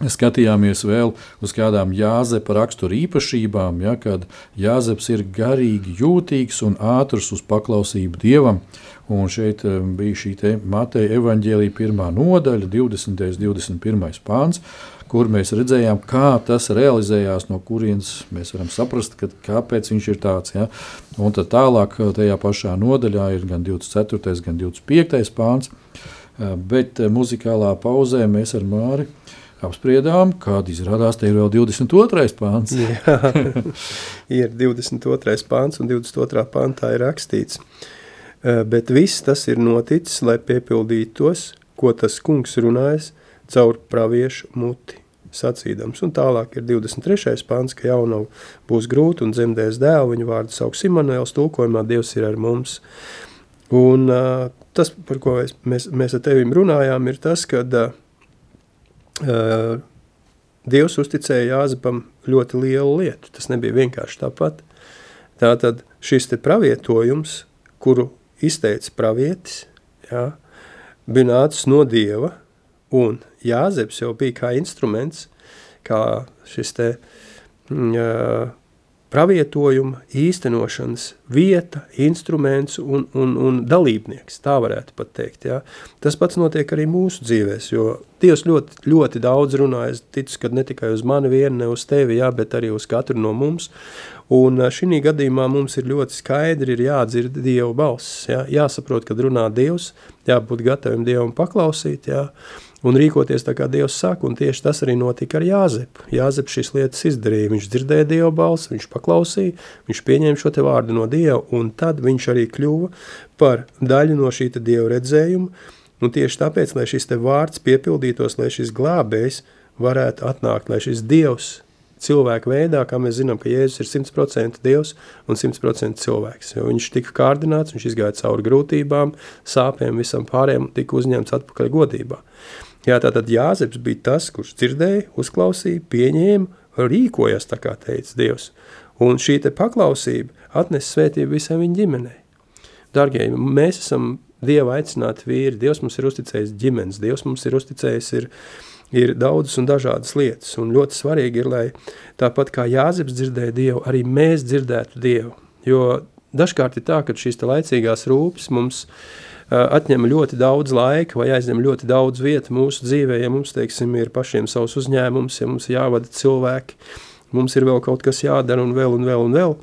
skatījāmies vēl uz kādām Jāzepa rakstura īpašībām, ja, kad Jāzeps ir garīgi jūtīgs un ātrs uz paklausību Dievam. Un šeit eh, bija šī Mateja evaņģēlīja pirmā nodaļa, 20. un 21. pāns, kur mēs redzējām, kā tas realizējās, no kurienes mēs varam saprast, ka, kāpēc viņš ir tāds. Ja? Un tad tālāk eh, tajā pašā nodaļā ir gan 24. gan 25. pāns, Eh, bet eh, muzikālā pauzē mēs ar Māri apspriedām, kāda izrādās te ir vēl 22. pāns. Jā, ir 22. pāns un 22. pāntā ir rakstīts. Bet viss tas ir noticis, lai piepildītos, ko tas kungs runājas caur praviešu muti sacīdams. Un tālāk ir 23. pāns, ka jaunav būs grūti un dzemdēs dēlu, viņa vārdu sauks Immanuēls, tulkojumā Dievs ir ar mums. Un uh, tas, par ko es, mēs, mēs ar tevim runājām, ir tas, ka uh, Dievs uzticēja Jāzepam ļoti lielu lietu. Tas nebija vienkārši tāpat. Tātad šis te pravietojums, kuru izteica pravietis, jā, bija nācis no Dieva, un Jāzeps jau bija kā instruments, kā šis te jā, pravietojuma īstenošanas vieta, instruments un, un, un dalībnieks, tā varētu pat teikt. Ja? Tas pats notiek arī mūsu dzīvēs, jo Dievs ļoti, ļoti daudz runā, es ticu, ka ne tikai uz mani vienu, ne uz tevi, ja, bet arī uz katru no mums, un šī gadījumā mums ir ļoti skaidri ir jādzird Dieva balss, ja? jāsaprot, kad runā Dievs, jābūt gatavim Dievam paklausīt, ja? Un rīkoties tā, kā Dievs saka, tieši tas arī notika ar Jāzepu. Jāzeps šīs lietas izdarīja, viņš dzirdēja Dieva balsi, viņš paklausīja, viņš pieņēma šo vārdu no Dieva, un tad viņš arī kļuva par daļu no šī Dieva redzējuma, un tieši tāpēc, lai šis vārds piepildītos, lai šis glābējs varētu atnākt, lai šis Dievs cilvēku veidā, kā mēs zinām, ka Jēzus ir 100% Dievs un 100% cilvēks. Jo viņš tika kārdināts, viņš izgāja cauri grūtībām, sāpēm, visam pārējiem, tika uzņemts atpakaļ godībā. Jā, tātad Jāzeps bija tas, kurš dzirdēja, uzklausīja, pieņēma, rīkojas tā kā teica Dievs. Un šī te paklausība atnes svētību visai viņa ģimenei. Dargie, mēs esam Dieva aicināti vīri, Dievs mums ir uzticējis ģimenes, Dievs mums ir uzticējis ir, ir daudzas un dažādas lietas, un ļoti svarīgi ir, lai tāpat kā Jāzeps dzirdēja Dievu, arī mēs dzirdētu Dievu, jo dažkārt ir tā, ka šīs laicīgās rūpes mums uh, atņem ļoti daudz laika vai aizņem ļoti daudz vietu mūsu dzīvē, ja mums, teiksim, ir pašiem savs uzņēmums, ja mums jāvada cilvēki, mums ir vēl kaut kas jādara un vēl un vēl un vēl,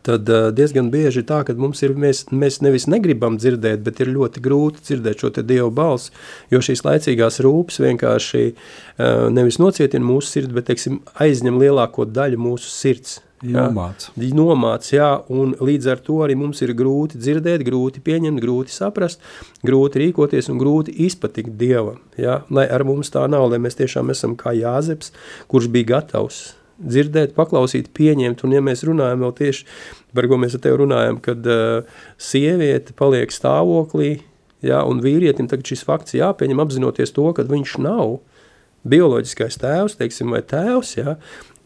tad uh, diezgan bieži ir tā, ka mums ir, mēs, mēs nevis negribam dzirdēt, bet ir ļoti grūti dzirdēt šo Dievu balsi, jo šīs laicīgās rūpes vienkārši uh, nevis nocietina mūsu sirdi, bet, teiksim, aizņem lielāko daļu mūsu sirds. Jā. Nomāc. Nomāc, jā, un līdz ar to arī mums ir grūti dzirdēt, grūti pieņemt, grūti saprast, grūti rīkoties un grūti izpatikt Dievam, jā, lai ar mums tā nav, lai mēs tiešām esam kā Jāzeps, kurš bija gatavs dzirdēt, paklausīt, pieņemt, un ja mēs runājam vēl tieši, par ko mēs ar tevi runājam, kad uh, sieviete paliek stāvoklī, jā, un vīrietim tagad šis fakts jāpieņem apzinoties to, ka viņš nav bioloģiskais tēvs, teiksim, vai tēvs, jā,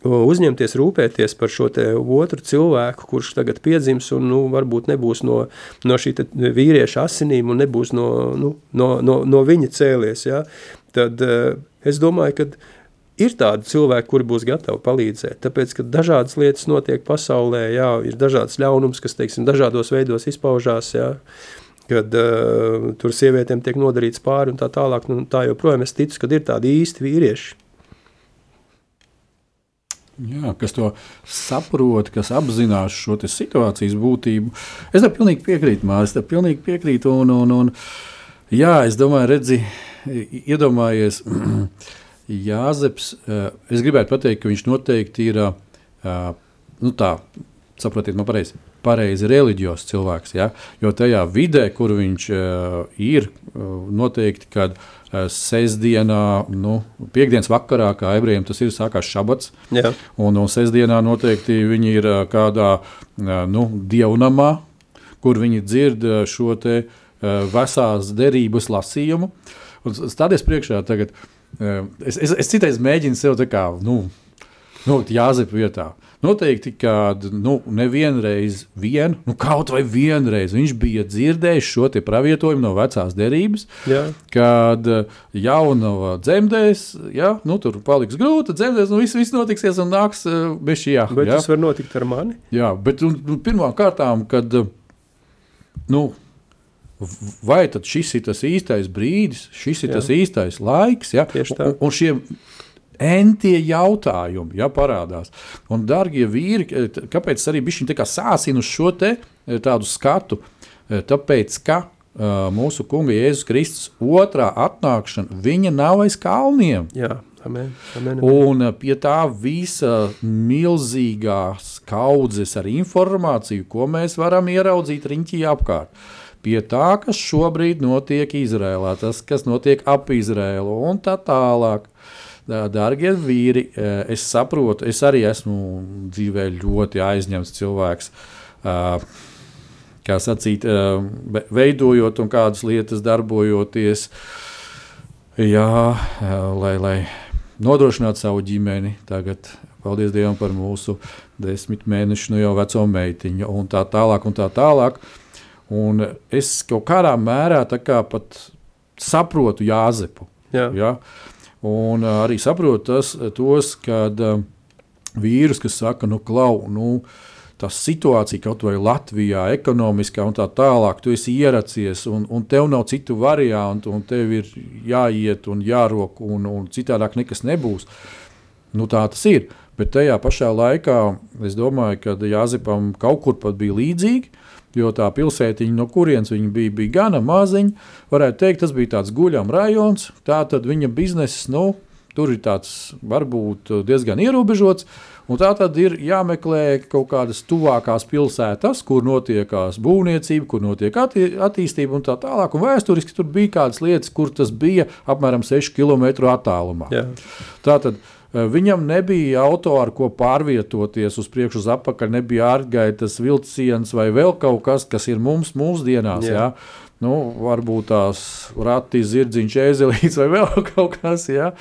uzņemties, rūpēties par šo otru cilvēku, kurš tagad piedzims un nu, varbūt nebūs no, no šī vīrieša asinīm un nebūs no, nu, no, no, no viņa cēlies, ja? tad uh, es domāju, ka ir tādi cilvēki, kuri būs gatavi palīdzēt, tāpēc, ka dažādas lietas notiek pasaulē, jā, ir dažāds ļaunums, kas, teiksim, dažādos veidos izpaužās, jā, kad uh, tur sievietēm tiek nodarīts pāri un tā tālāk, nu, tā joprojām es ticu, kad ir tādi īsti vīrieši, Jā, kas to saprot, kas apzinās šo situācijas būtību. Es tam pilnīgi piekrītu, Mārcis. Es tam pilnīgi piekrītu. Un, un, un, Jā, es domāju, redzi, iedomājies, Jāzeps. eh, Es gribētu pateikt, ka viņš noteikti ir, eh, nu tā, saprotiet, man pareizi, pareizi reliģijos cilvēks. Ja? Jo tajā vidē, kur viņš uh, ir, noteikti, kad uh, sestdienā, nu, piekdienas vakarā, kā ebrejiem tas ir, sākās šabats. Jā. Un, un sestdienā noteikti viņi ir ā, kādā nu, dievnamā, kur viņi dzird šo te, vesās derības lasījumu. Un s- Stāties priekšā tagad. Es, es, es citreiz mēģinu sev tā kā nu, nolikt jāzep vietā. Noteikti, ka nu, nevienreiz, vien, nu, kaut vai vienreiz viņš bija dzirdējis šo pravietojumu no vecās derības, Jā. kad uh, jaunava dzemdēs, ja, nu, tur paliks grūti, dzemdēs, un viss, viss notiksies un nāks uh, bez šī jā. Bet jā. tas var notikt ar mani. jā, bet un, pirmām kārtām, kad, uh, nu, vai tad šis ir tas īstais brīdis, šis ir Jā. tas īstais laiks, ja, Tieši tā. un, un šie entie jautājumi ja, parādās. Un, darbie vīri, eh, kāpēc arī kā sāsinu uz šo te eh, tādu skatu? Eh, Tāpēc, ka uh, mūsu kunga Jēzus Kristus otrā atnākšana, viņa nav aiz kalniem. Jā, amen. amen, amen. Un pie tā visa milzīgās kaudzes ar informāciju, ko mēs varam ieraudzīt riņķī apkārt. Pie tā, kas šobrīd notiek Izrēlā, tas, kas notiek ap Izrēlu un tā tālāk. Dā- Dārgie vīri, eh, es saprotu, es arī esmu dzīvē ļoti aizņemts cilvēks. Uh, kā sacīt, eh, ve- veidojot un kādas lietas darbojoties. Jā, eh, lai, lai nodrošinātu savu ģimeni. Tagad, paldies Dievam par mūsu desmit mēnešu nu jau veco meitiņu, un tā tālāk. Un tā tālāk. Un es kaut kādā mērā kā pat saprotu Jāzepu. Jā. Ja? Un uh, arī saprotu tas, tos, kad uh, vīrus, kas saka, nu, klau, nu, tā situācija kaut vai Latvijā, ekonomiskā un tā tālāk, tu esi ieracies un, un tev nav citu variantu, un tev ir jāiet un jārok, un, un citādāk nekas nebūs. Nu, tā tas ir. Bet tajā pašā laikā es domāju, ka Jāzepam kaut kur pat bija līdzīgi. Jo tā pilsētiņa, no kurienes viņa bija, bija gana maziņa. Varētu teikt, tas bija tāds guļams rajons. Tā tad viņa biznesa, nu, tur ir tāds varbūt diezgan ierobežots. Un tā tad ir jāmeklē kaut kādas tuvākās pilsētas, kur notiekās būvniecība, kur notiek atti attīstība un tā tālāk. Un vēsturiski tur bija kādas lietas, kur tas bija apmēram 6 km attālumā. Jā. Tātad eh, viņam nebija auto, ar ko pārvietoties uz priekšu, uz apakaļ, nebija ārgaitas vilciens vai vēl kaut kas, kas ir mums mūsdienās. Jā. Jā. Nu, varbūt tās rati, zirdziņš, ēzelīts vai vēl kaut kas. Jā.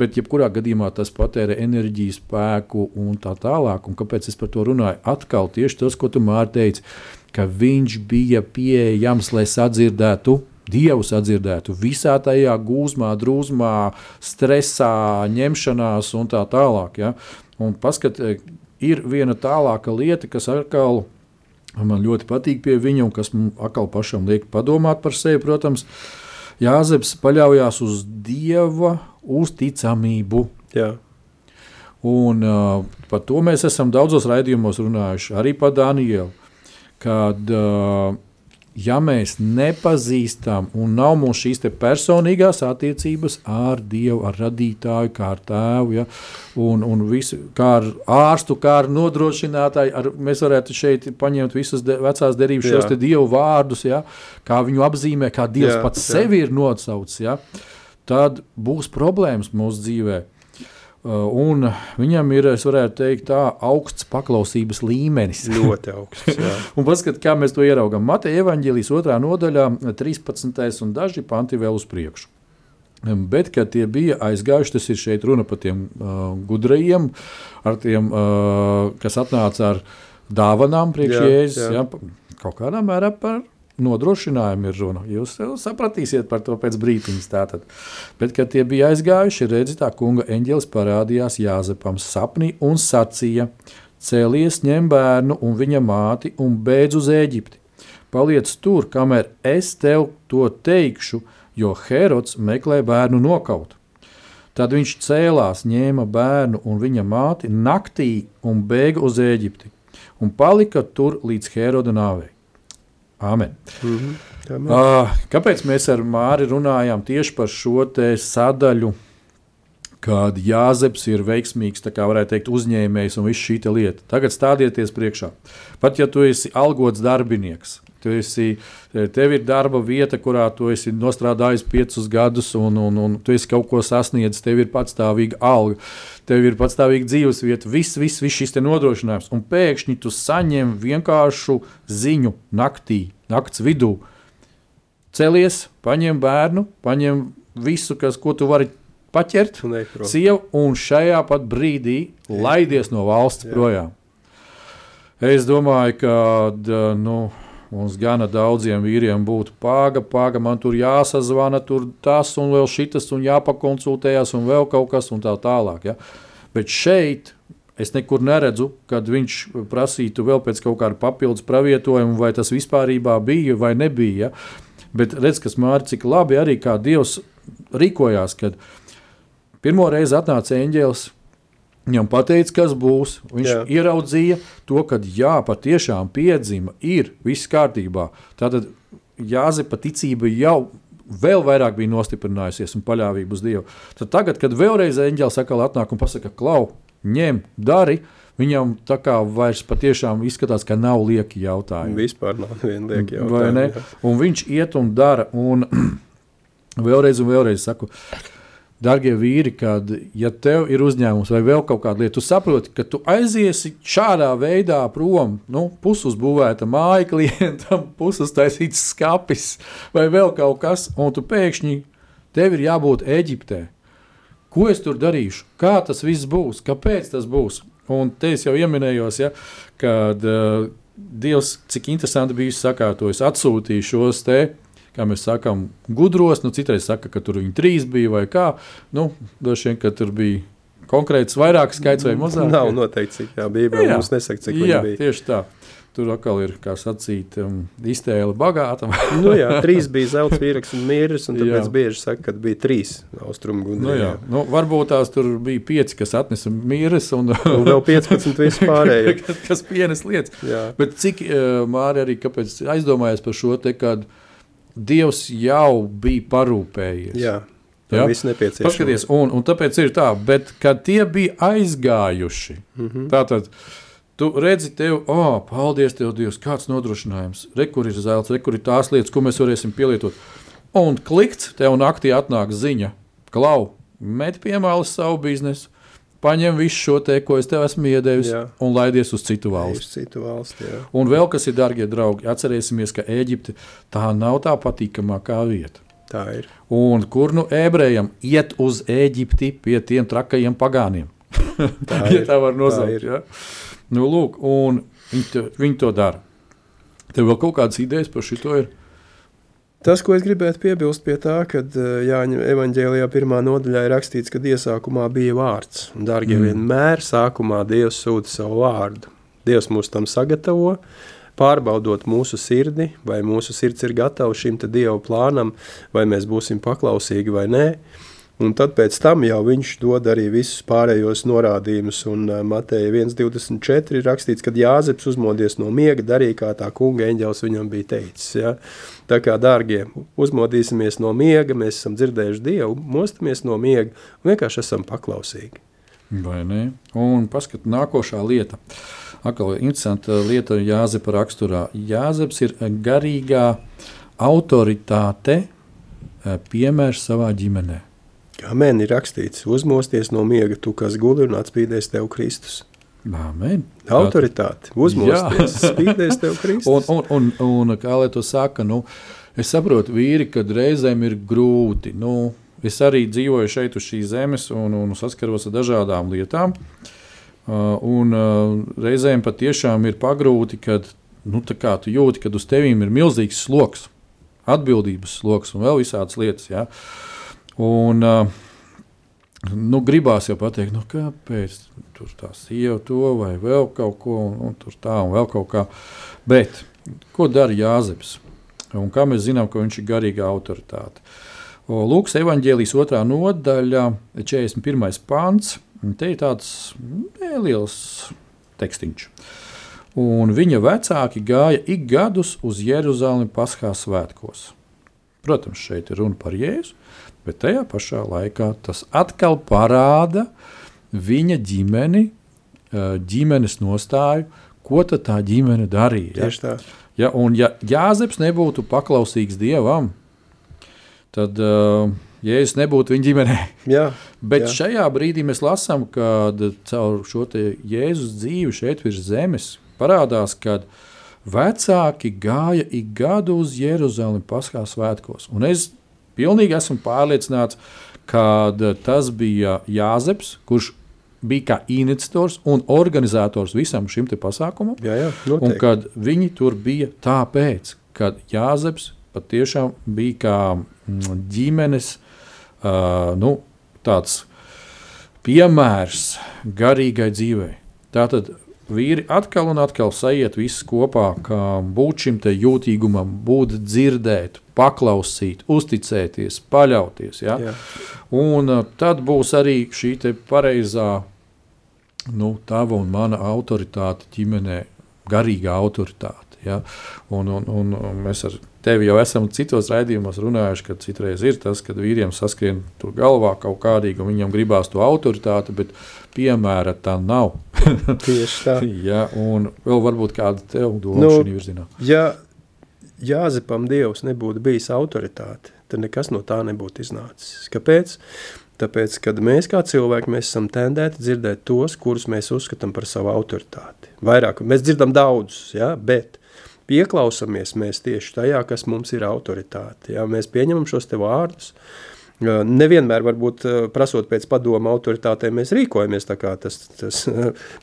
Bet, jebkurā gadījumā, tas patērē enerģiju, spēku un tā tālāk. Un kāpēc es par to runāju? Atkal tieši tas, ko tu Mārtiņ teici, ka viņš bija pieejams, lai sadzirdētu Dievu sadzirdētu visā tajā gūzmā, drūzmā, stresā, ņemšanās un tā tālāk. Ja? Un paskat, e, ir viena tālāka lieta, kas atkal man ļoti patīk pie viņa un kas man atkal pašam liek padomāt par sevi. Protams, Jāzeps paļaujās uz Dieva uzticamību. Jā. Un, uh, par to mēs esam daudzos raidījumos runājuši, arī par Danielu. Kad, uh, ja mēs nepazīstam un nav mums šīs personīgās attiecības ar Dievu, ar radītāju, kā ar tēvu, ja, un, un visu, kā ar ārstu, kā ar nodrošinātāju, ar, mēs varētu šeit paņemt visas de, vecās derības, šos Dievu vārdus, ja, kā viņu apzīmē, kā Dievs Jā, pats jā. sevi ir nosaucis. Ja, tad būs problēmas mūsu dzīvēm. Uh, un viņam ir, es varētu teikt, tā augsts paklausības līmenis. Ļoti augsts. Un paskat, kā mēs to ieraugām. Mateja evanģēlijas otrā nodaļā, 13. un daži panti vēl uz priekšu. Um, Bet, kad tie bija aizgājuši, tas ir šeit runa par tiem uh, gudrajiem, ar tiem, uh, kas atnāca ar dāvanām priekš Jēzus. kaut kādā mērā par nodrošinājumu ir runa. Jūs jau sapratīsiet par to pēc brīdiņa. Tātad. Bet, kad tie bija aizgājuši, redzi, tā kunga eņģelis parādījās Jāzepam sapnī un sacīja: Cēlies, ņem bērnu un viņa māti un beidz uz Eģipti. Paliec tur, kamēr es tev to teikšu, jo Herods meklē bērnu nokaut. Tad viņš cēlās, ņēma bērnu un viņa māti naktī un bēga uz Eģipti un palika tur līdz Heroda nāvei. Āmen. Amen. Uh, kāpēc mēs ar Māri runājām tieši par šo sadaļu, kad Jāzeps ir veiksmīgs, tā kā varētu teikt, uzņēmējs un viss šī lieta? Tagad stādieties priekšā. Pat ja tu esi algots darbinieks, tu esi, tev ir darba vieta, kurā tu esi nostrādājis piecus gadus, un, un, un tu esi kaut ko sasniedzis, tev ir patstāvīga alga, tev ir patstāvīga dzīvesvieta, viss, viss, viss šis nodrošinājums. Un pēkšņi tu saņem vienkāršu ziņu naktī, nakts vidū. Celies, paņem bērnu, paņem visu, kas, ko tu vari paķert, Un sievu, un šajā pat brīdī laidies no valsts Jā. projām. Es domāju, ka nu, mums gana daudziem vīriem būtu pāga, pāga, man tur jāsazvana, tur tas un vēl šitas, un jāpakonsultējas, un vēl kaut kas, un tā tālāk. Ja? Bet šeit es nekur neredzu, kad viņš prasītu vēl pēc kaut kāda papildus pravietojuma, vai tas vispār bija vai nebija. Ja? Bet redz, kas māri, cik labi arī kā Dievs rīkojās, kad pirmo reizi atnāca eņģēlis. Viņam pateica, kas būs. Viņš jā. Ieraudzīja to, ka jā, patiešām piedzima, ir viss kārtībā. Tātad Jāzepa ticība jau vēl vairāk bija nostiprinājusies un paļāvība uz Dievu. Tad tagad, kad vēlreiz eņģēlis atkal atnāk un pasaka, klau, ņem, dari, viņam tā kā vairs patiešām izskatās, ka nav lieki jautājumi. Vispār nav viena lieka jautājuma. Un viņš iet un dara. Un vēlreiz, un vēlreiz saku, darbie vīri, kad ja tev ir uzņēmums vai vēl kaut kāda lieta, tu saproti, ka tu aiziesi šādā veidā prom. Nu, Pusuzbūvēta māja klientam, pusuztaisīts skats vai vēl kaut kas, un tu pēkšņi tev ir jābūt Eģiptē. Ko es tur darīšu? Kā tas viss būs? Kāpēc tas būs? Un te es jau pieminējos, ja, kad uh, Dievs, cik interesanti bija sakārtojis, atsūtīja šos te, kā mēs sakām, gudros. Nu, citreiz saka, ka tur viņi trīs bija vai kā. Nu, vien, ka tur bija konkrēts vairāk skaits vai mazāk. Nav noteikti, cik tā Bībele Jā. mums nesaka, cik Jā, bija. tieši tā. Tur atkal ir, kā sacīt, um, iztēle bagāta. Nu, jā, trīs bija zelta vīraks un mīras, un tāpēc Jā. bieži saka, ka bija trīs austrumu nu, gudri. jā. nu, varbūt tās tur bija pieci, kas atnesa mīras un, Un vēl 15 vispārējo. kas, kas pienes lietas. Jā. Bet cik uh, Mārija arī kāpēc aizdomājās par šo te, kad Dievs jau bija parūpējies. Jā, tā viss nepieciešams. Paskaties, un, un tāpēc ir tā, bet kad tie bija aizgājuši, mm. -hmm. tātad tu redzi, tev, oh, paldies, tev, Dievs, kāds nodrošinājums, re, kur ir zelts, re, kur ir tās lietas, ko mēs varēsim pielietot. Un klikts, tev naktī atnāk ziņa, klau, met piemāli savu biznesu, paņem visu šo te, ko es tev esmu iedevis, Jā. un laidies uz citu Uz valsti. citu valsti, jā. Un vēl kas ir, darbie draugi, atcerēsimies, ka Eģipte tā nav tā patīkamākā vieta. Tā ir. Un kur nu ebrejam iet uz Eģipti pie tiem trakajiem pagāniem? Tā ja ir, tā var nosaukt. Ja? Nu, lūk, un viņi, to, viņi to dara. Tev vēl kaut kādas idejas par šo ir? Tas, ko es gribētu piebilst pie tā, ka Jāņa evanģēlijā pirmā nodaļā ir rakstīts, ka iesākumā bija vārds. Dārgie, Mm. vienmēr sākumā Dievs sūta savu vārdu. Dievs mūs tam sagatavo, pārbaudot mūsu sirdi, vai mūsu sirds ir gatava šim Dieva plānam, vai mēs būsim paklausīgi vai nē. Un tad pēc tam jau viņš dod arī visus pārējos norādījumus. Un uh, Mateja 1,24 ir rakstīts, ka Jāzeps uzmodies no miega, darīja kā tā kunga eņģēlis viņam bija teicis. Ja? Tā kā, dārgie, uzmodīsimies no miega, mēs esam dzirdējuši Dievu, mostamies no miega un vienkārši esam paklausīgi. Vai ne? Un paskat, nākošā lieta. Atkal interesanta lieta Jāzepa raksturā. Jāzeps ir garīgā autoritāte, eh, piemērs savā ģimenē. Kā mēnī rakstīts, uzmosties no miega, tu kas guli un atspīdēs tev Kristus. Amen. Autoritāte, uzmosties, spīdēs tev Kristus. Un, un, un, un kā lai to saka, nu, es saprotu, vīri, kad reizēm ir grūti. Nu, es arī dzīvoju šeit uz šīs zemes un, un saskaros ar dažādām lietām. Uh, un uh, reizēm patiešām ir pagrūti, kad nu, tu jūti, ka uz tevīm ir milzīgs sloks, atbildības sloks un vēl visādas lietas. Ja? Un, uh, nu, gribās jau pateikt, nu, kāpēc tur tā sieva to vai vēl kaut ko, un, un tur tā un vēl kaut kā. Bet ko dara Jāzeps? Un kā mēs zinām, ka viņš ir garīga autoritāte? Lūks evanģēlijas otrā nodaļa, 41. pāns. Te ir tāds neliels tekstiņš. un viņa vecāki gāja ik gadus uz Jeruzalemi Paskās svētkos. Protams, šeit ir runa par Jēzu, bet tajā pašā laikā tas atkal parāda viņa ģimeni, ģimenes nostāju, ko tad tā ģimene darīja. ja? Tieši tā. Ja, un ja Jāzeps nebūtu paklausīgs Dievam, tad uh, Jēzus nebūtu viņa ģimenē. Jā, Bet Jā. Jā. šajā brīdī mēs lasām, ka caur šo Jēzus dzīvi šeit virs zemes parādās, ka vecāki gāja ik gadu uz Jeruzalemi Paskā svētkos. Un es pilnīgi esmu pārliecināts, ka tas bija Jāzeps, kurš bija kā iniciators un organizators visam šim pasākumam. jā, jā Un noteikti. kad viņi tur bija tāpēc, ka Jāzeps patiešām bija kā mm, ģimenes uh, nu, tāds piemērs garīgai dzīvei. Tātad vīri atkal un atkal sajiet visi kopā, kā būt šim jūtīgumam, būt dzirdēt, paklausīt, uzticēties, paļauties. Ja? Jā. Un uh, tad būs arī šī pareizā, nu, tava un mana autoritāte ģimenē, garīgā autoritāte. Ja? Un, un, un mēs ar tevi jau esam citos raidījumos runājuši, ka citreiz ir tas, kad vīriem saskrien tur galvā kaut kādīgi, un viņam gribās to autoritāti, bet piemēra tā nav. Tieši tā. ja? Un vēl varbūt kāda tev doma Nu, šī virzienā. Ja Jāzepam Dievs nebūtu bijis autoritāte, tad nekas no tā nebūtu iznācis. Kāpēc? Tāpēc, kad mēs kā cilvēki mēs esam tendēti dzirdēt tos, kurus mēs uzskatām par savu autoritāti. Vairāk, mēs dzirdam daudzus, ja? bet pieklausamies mēs tieši tajā, kas mums ir autoritāte. Ja? Mēs pieņemam šos te vārdus, Uh, Nevienmēr, varbūt, prasot pēc padoma autoritātēm, mēs rīkojamies tā, kā tas, tas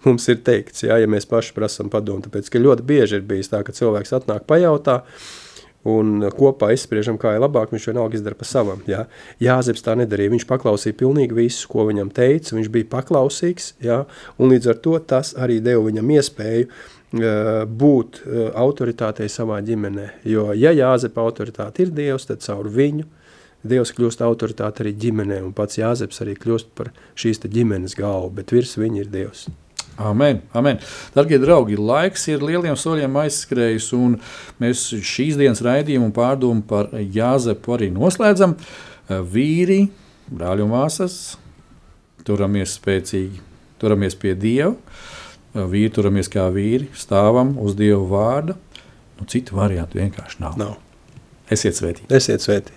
mums ir teikts. Jā, ja mēs paši prasām padomu, tāpēc ka ļoti bieži ir bijis tā, ka cilvēks atnāk pajautā. Un kopā izspriežam, kā ir labāk. Viņš vienalga izdara pa savam. Jā, Jāzeps tā nedarīja. Viņš paklausīja pilnīgi visu, ko viņam teica. Viņš bija paklausīgs. Jā, un līdz ar to tas arī deva viņam iespēju būt autoritātei savā ģimenē. Jo, ja Jāzepa autoritāte ir Dievs, tad caur viņu Dievs kļūst autoritāte arī ģimenē, un pats Jāzeps arī kļūst par šīs ģimenes galvu, bet virs viņa ir Dievs. Amen, amen. Darbie draugi, laiks ir lieliem soļiem aizskrējis, un mēs šīs dienas raidījumu un pārdomu par Jāzepu arī noslēdzam. Vīri, brāļi un māsas, turamies spēcīgi, turamies pie Dieva. Vīri turamies kā vīri, stāvam uz Dieva vārda. Nu, citu variantu vienkārši nav. Nav. Esiet svētīti! Esiet svētīti!